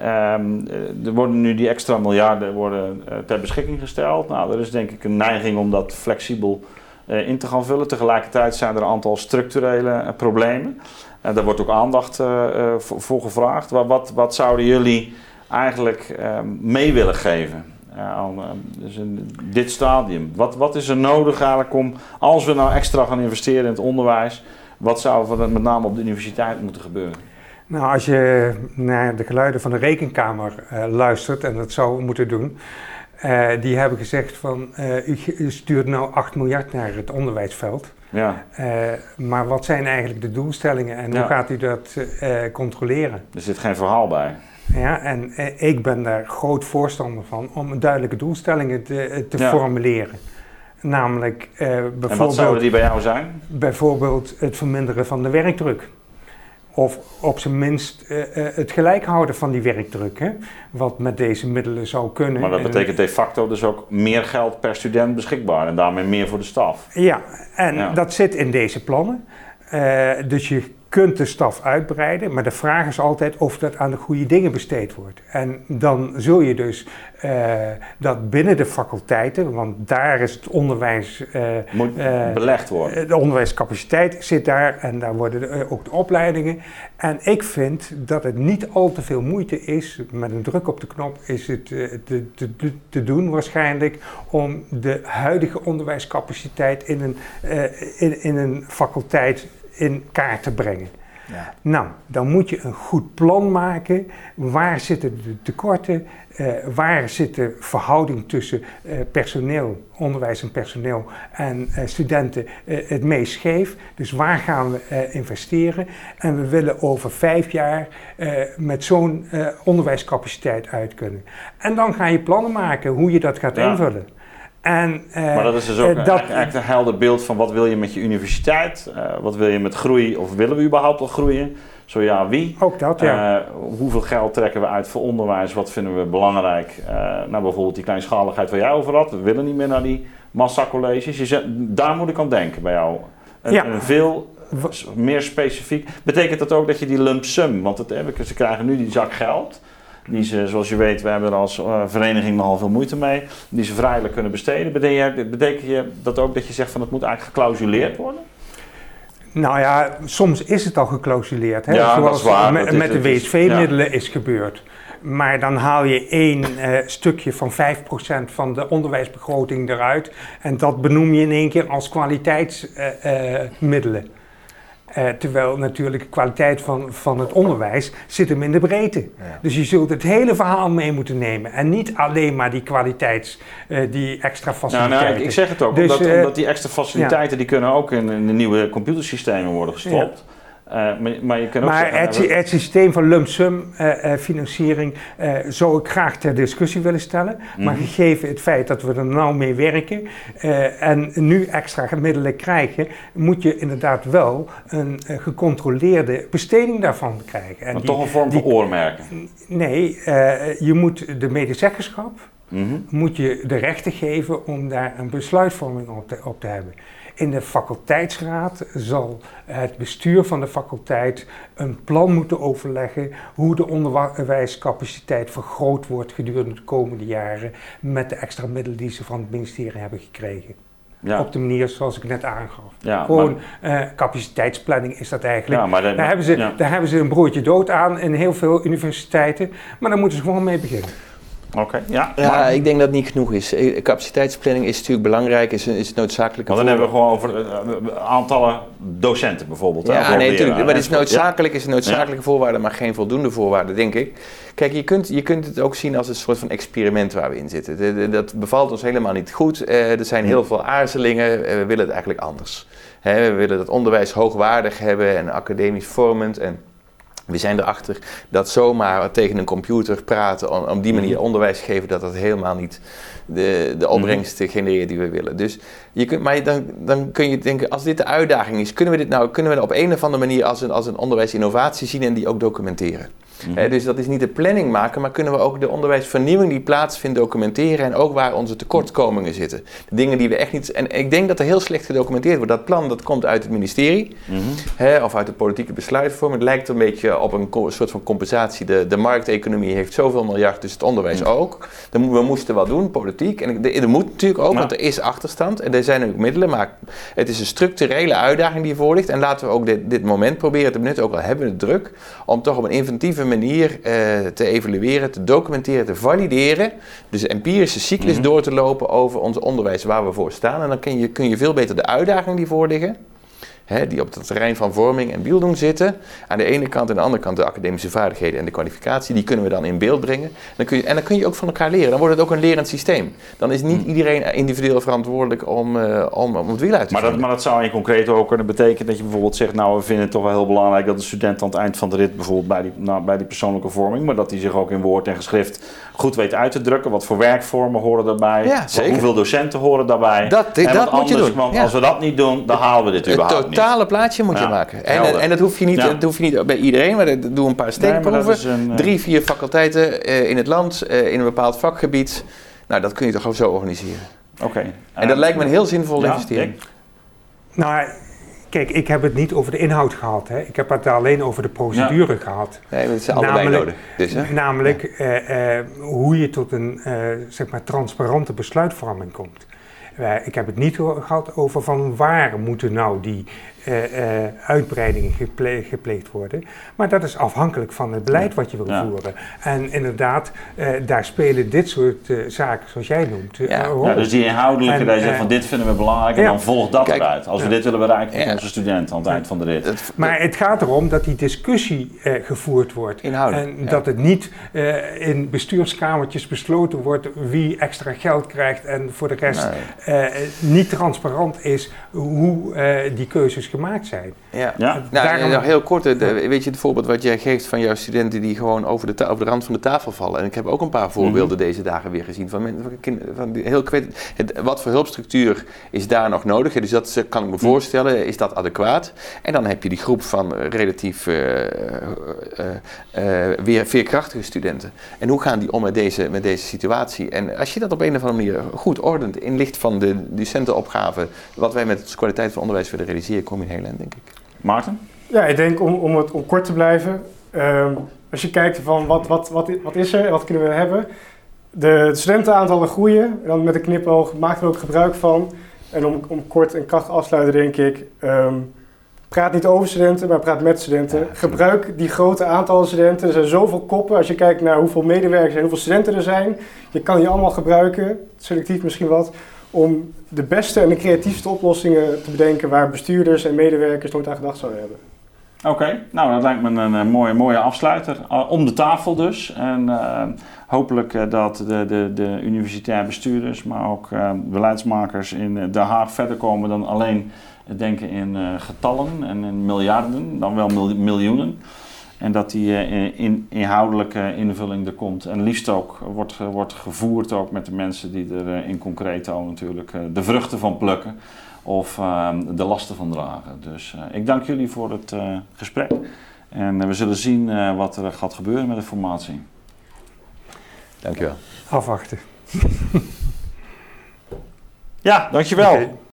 Um, er worden nu die extra miljarden worden, ter beschikking gesteld. Nou, er is denk ik een neiging om dat flexibel in te gaan vullen. Tegelijkertijd zijn er een aantal structurele uh, problemen. En daar wordt ook aandacht uh, voor, gevraagd. Wat, wat, zouden jullie eigenlijk mee willen geven dus in dit stadium? Wat, wat is er nodig eigenlijk om, als we nou extra gaan investeren in het onderwijs, wat zou er met name op de universiteit moeten gebeuren? Nou, als je naar de geluiden van de rekenkamer luistert, en dat zou moeten doen, uh, die hebben gezegd van uh, u, stuurt nou 8 miljard naar het onderwijsveld. Ja. Uh, maar wat zijn eigenlijk de doelstellingen en ja. hoe gaat u dat controleren? Er zit geen verhaal bij. Ja, en ik ben daar groot voorstander van om duidelijke doelstellingen te, te formuleren. Namelijk bijvoorbeeld. En wat zouden die bij jou zijn? Bijvoorbeeld het verminderen van de werkdruk. Of op zijn minst uh, uh, het gelijk houden van die werkdruk. Hè? Wat met deze middelen zou kunnen. Maar dat betekent de facto dus ook meer geld per student beschikbaar en daarmee meer voor de staf. Ja, en ja. dat zit in deze plannen. Uh, dus je kunt de staf uitbreiden, maar de vraag is altijd of dat aan de goede dingen besteed wordt. En dan zul je dus uh, dat binnen de faculteiten, want daar is het onderwijs. Uh, Moet uh, belegd worden. De onderwijscapaciteit zit daar en daar worden ook de opleidingen. En ik vind dat het niet al te veel moeite is, met een druk op de knop is het te, te, te doen waarschijnlijk, om de huidige onderwijscapaciteit in een, in, in een faculteit in kaart te brengen. Ja. Nou, dan moet je een goed plan maken. Waar zitten de tekorten? Uh, waar zit de verhouding tussen uh, personeel, onderwijs en personeel en uh, studenten het meest scheef? Dus waar gaan we investeren? En we willen over vijf jaar met zo'n onderwijscapaciteit uit kunnen. En dan ga je plannen maken hoe je dat gaat ja. invullen. En, uh, maar dat is dus ook uh, dat, eigenlijk een helder beeld van wat wil je met je universiteit, uh, wat wil je met groei of willen we überhaupt al groeien? Zo ja, wie? Ook dat, ja. hoeveel geld trekken we uit voor onderwijs? Wat vinden we belangrijk? nou, bijvoorbeeld die kleinschaligheid waar jij over had. We willen niet meer naar die massacolleges. Je zet, daar moet ik aan denken bij jou. Een, ja. een veel meer specifiek. Betekent dat ook dat je die lump sum, want ze krijgen nu die zak geld die ze, zoals je weet, we hebben er als uh, vereniging nogal veel moeite mee, die ze vrijelijk kunnen besteden. Betekent, betekent je dat ook dat je zegt van het moet eigenlijk geclausuleerd worden? Nou ja, soms is het al geclausuleerd, hè? Ja, zoals waar, met, met de WSV-middelen ja. is gebeurd. Maar dan haal je één uh, stukje van 5% van de onderwijsbegroting eruit en dat benoem je in één keer als kwaliteitsmiddelen. Uh, uh, terwijl natuurlijk de kwaliteit van, van het onderwijs zit hem in de breedte. Ja. Dus je zult het hele verhaal mee moeten nemen. En niet alleen maar die kwaliteits, uh, die extra faciliteiten. Nou, nou, ik zeg het ook, dus, omdat, uh, omdat, die extra faciliteiten ja. die kunnen ook in, in, de nieuwe computersystemen worden gestopt. Maar, maar, je kan ook maar zeggen, het, we- het systeem van lump sum eh, eh, financiering eh, zou ik graag ter discussie willen stellen. Maar Mhm. gegeven het feit dat we er nou mee werken eh, en nu extra middelen krijgen, moet je inderdaad wel een eh, gecontroleerde besteding daarvan krijgen. En maar die- toch een vorm van oormerken. Nee, eh, je moet de medezeggenschap Mhm. moet je de rechten geven om daar een besluitvorming op te, op te hebben. In de faculteitsraad zal het bestuur van de faculteit een plan moeten overleggen hoe de onderwijscapaciteit vergroot wordt gedurende de komende jaren met de extra middelen die ze van het ministerie hebben gekregen. Ja, Op de manier zoals ik net aangaf. ja, Gewoon maar, eh, capaciteitsplanning is dat eigenlijk. ja, maar de- Daar hebben, ze, daar hebben ze een broodje dood aan in heel veel universiteiten, maar daar moeten ze gewoon mee beginnen. Oké, ja. Ja, maar- ik denk dat het niet genoeg is. Eh, Capaciteitsplanning is natuurlijk belangrijk, is, is noodzakelijk. Want dan hebben we gewoon over eh, aantallen docenten bijvoorbeeld. hè, Ja, nee, natuurlijk. Maar het is noodzakelijk, is een noodzakelijke voorwaarde, maar geen voldoende voorwaarde, denk ik. Kijk, je kunt, je kunt het ook zien als een soort van experiment waar we in zitten. De- de- dat bevalt ons helemaal niet goed. Eh, er zijn heel veel aarzelingen. Eh, we willen het eigenlijk anders. Hè, we willen het onderwijs hoogwaardig hebben en academisch vormend. En we zijn erachter dat zomaar tegen een computer praten, om, die manier Mhm. onderwijs geven, dat dat helemaal niet de, de opbrengsten genereert die we willen. Dus je kunt, maar dan, dan kun je denken, als dit de uitdaging is, kunnen we dit nou kunnen we op een of andere manier als een, als een onderwijsinnovatie zien en die ook documenteren? Mhm. Dus dat is niet de planning maken, maar kunnen we ook de onderwijsvernieuwing die plaatsvindt documenteren en ook waar onze tekortkomingen zitten. De dingen die we echt niet. En ik denk dat er heel slecht gedocumenteerd wordt. Dat plan dat komt uit het ministerie Mhm. hè, of uit de politieke besluitvorming. Het lijkt een beetje op een soort van compensatie. De, de markteconomie heeft zoveel miljard, dus het onderwijs ook. Dan mo- We moesten wat doen, politiek. En er moet natuurlijk ook, Ja. want er is achterstand en er zijn ook middelen. Maar het is een structurele uitdaging die voor ligt. En laten we ook dit, dit moment proberen te benutten, ook al hebben we het druk, om toch op een inventieve manier eh, te evalueren, te documenteren, te valideren. Dus de empirische cyclus Mhm. door te lopen over ons onderwijs waar we voor staan. En dan kun je, kun je veel beter de uitdagingen die voor liggen hè, die op het terrein van vorming en beelding zitten. Aan de ene kant en aan de andere kant de academische vaardigheden en de kwalificatie. Die kunnen we dan in beeld brengen. Dan kun je, en dan kun je ook van elkaar leren. Dan wordt het ook een lerend systeem. Dan is niet iedereen individueel verantwoordelijk om, eh, om, om het wiel uit te Maar dat, maar dat zou in concreet ook kunnen betekenen dat je bijvoorbeeld zegt, nou we vinden het toch wel heel belangrijk dat de student aan het eind van de rit bijvoorbeeld bij die, nou, bij die persoonlijke vorming, maar dat hij zich ook in woord en geschrift goed weet uit te drukken. Wat voor werkvormen horen daarbij? Ja. Hoeveel docenten horen daarbij? Dat- En dat wat moet je anders, doen, Want ja. als we dat niet doen, dan halen we dit Het überhaupt niet. Totale plaatje moet je maken. En, helder. en dat, hoef je niet, Ja. dat hoef je niet bij iedereen, maar dat- doe een paar Nee, maar dat steekproeven. is een, eh, Drie, vier faculteiten eh, in het land, eh, in een bepaald vakgebied. Nou, dat kun je toch gewoon zo organiseren. Oké. En dat lijkt me een heel zinvolle Ja, investering. Nou, kijk, ik heb het niet over de inhoud gehad. Hè. Ik heb het alleen over de procedure gehad. Nee, dat is allebei Namelijk- nodig. Dus, hè? Namelijk eh, eh, hoe je tot een eh, zeg maar transparante besluitvorming komt. Eh, ik heb het niet gehad over van waar moeten nou die eh, eh, uitbreidingen geple- gepleegd worden. Maar dat is afhankelijk van het beleid wat je wil Ja. voeren. En inderdaad, eh, daar spelen dit soort eh, zaken, zoals jij noemt, Ja. een rol. Ja, dus die inhoudelijke, En, dat je zegt van dit vinden we belangrijk en dan volgt dat Kijk, eruit. Als we dit willen bereiken met Ja. onze studenten aan het eind van de rit. Het- Maar het gaat erom dat die discussie eh, gevoerd wordt. Inhoudelijk, En ja. dat het niet eh, in bestuurskamertjes besloten wordt wie extra geld krijgt en voor de rest Nee. eh, niet transparant is hoe eh, die keuzes gemaakt zijn. Ja. Ja? Nou, Daarom- nog heel kort, eh, de- weet je het voorbeeld wat jij geeft van jouw studenten die gewoon over de, ta- over de rand van de tafel vallen? En ik heb ook een paar voorbeelden Mhm. deze dagen weer gezien van, van, kind- van die heel kwet, het, wat voor hulpstructuur is daar nog nodig? Dus dat kan ik me Mhm. voorstellen, is dat adequaat? En dan heb je die groep van eh, relatief eh, eh, eh, weer veerkrachtige studenten. En hoe gaan die om met deze, met deze situatie? En als je dat op een of andere manier goed ordent in licht van de docentenopgave, wat wij met de kwaliteit van onderwijs willen realiseren, kom je een heel eind, denk ik. Maarten? Ja, ik denk om, om, het, om kort te blijven. ehm, als je kijkt van wat, wat, wat, wat is er en wat kunnen we hebben. De studentenaantallen groeien. En dan met een knipoog maak er ook gebruik van. En om, om kort en krachtig af te sluiten denk ik... ehm, praat niet over studenten, maar praat met studenten. Gebruik die grote aantallen studenten. Er zijn zoveel koppen. Als je kijkt naar hoeveel medewerkers en hoeveel studenten er zijn. Je kan die allemaal gebruiken, selectief misschien wat... om de beste en de creatiefste oplossingen te bedenken... waar bestuurders en medewerkers nooit aan gedacht zouden hebben. Oké, nou dat lijkt me een, eh, mooie, mooie afsluiter. Uh, om de tafel dus. En eh, hopelijk dat de, de, de universitair bestuurders, maar ook beleidsmakers in Den Haag verder komen dan alleen denken in getallen en in miljarden, dan wel miljoenen. En dat die uh, in, inhoudelijke invulling er komt. En liefst ook wordt, wordt gevoerd ook met de mensen die er uh, in concreto natuurlijk uh, de vruchten van plukken. Of ehm, de lasten van dragen. Dus ik dank jullie voor het gesprek. En we zullen zien wat er gaat gebeuren met de formatie. Dankjewel. Afwachten. ja, dankjewel. Okay.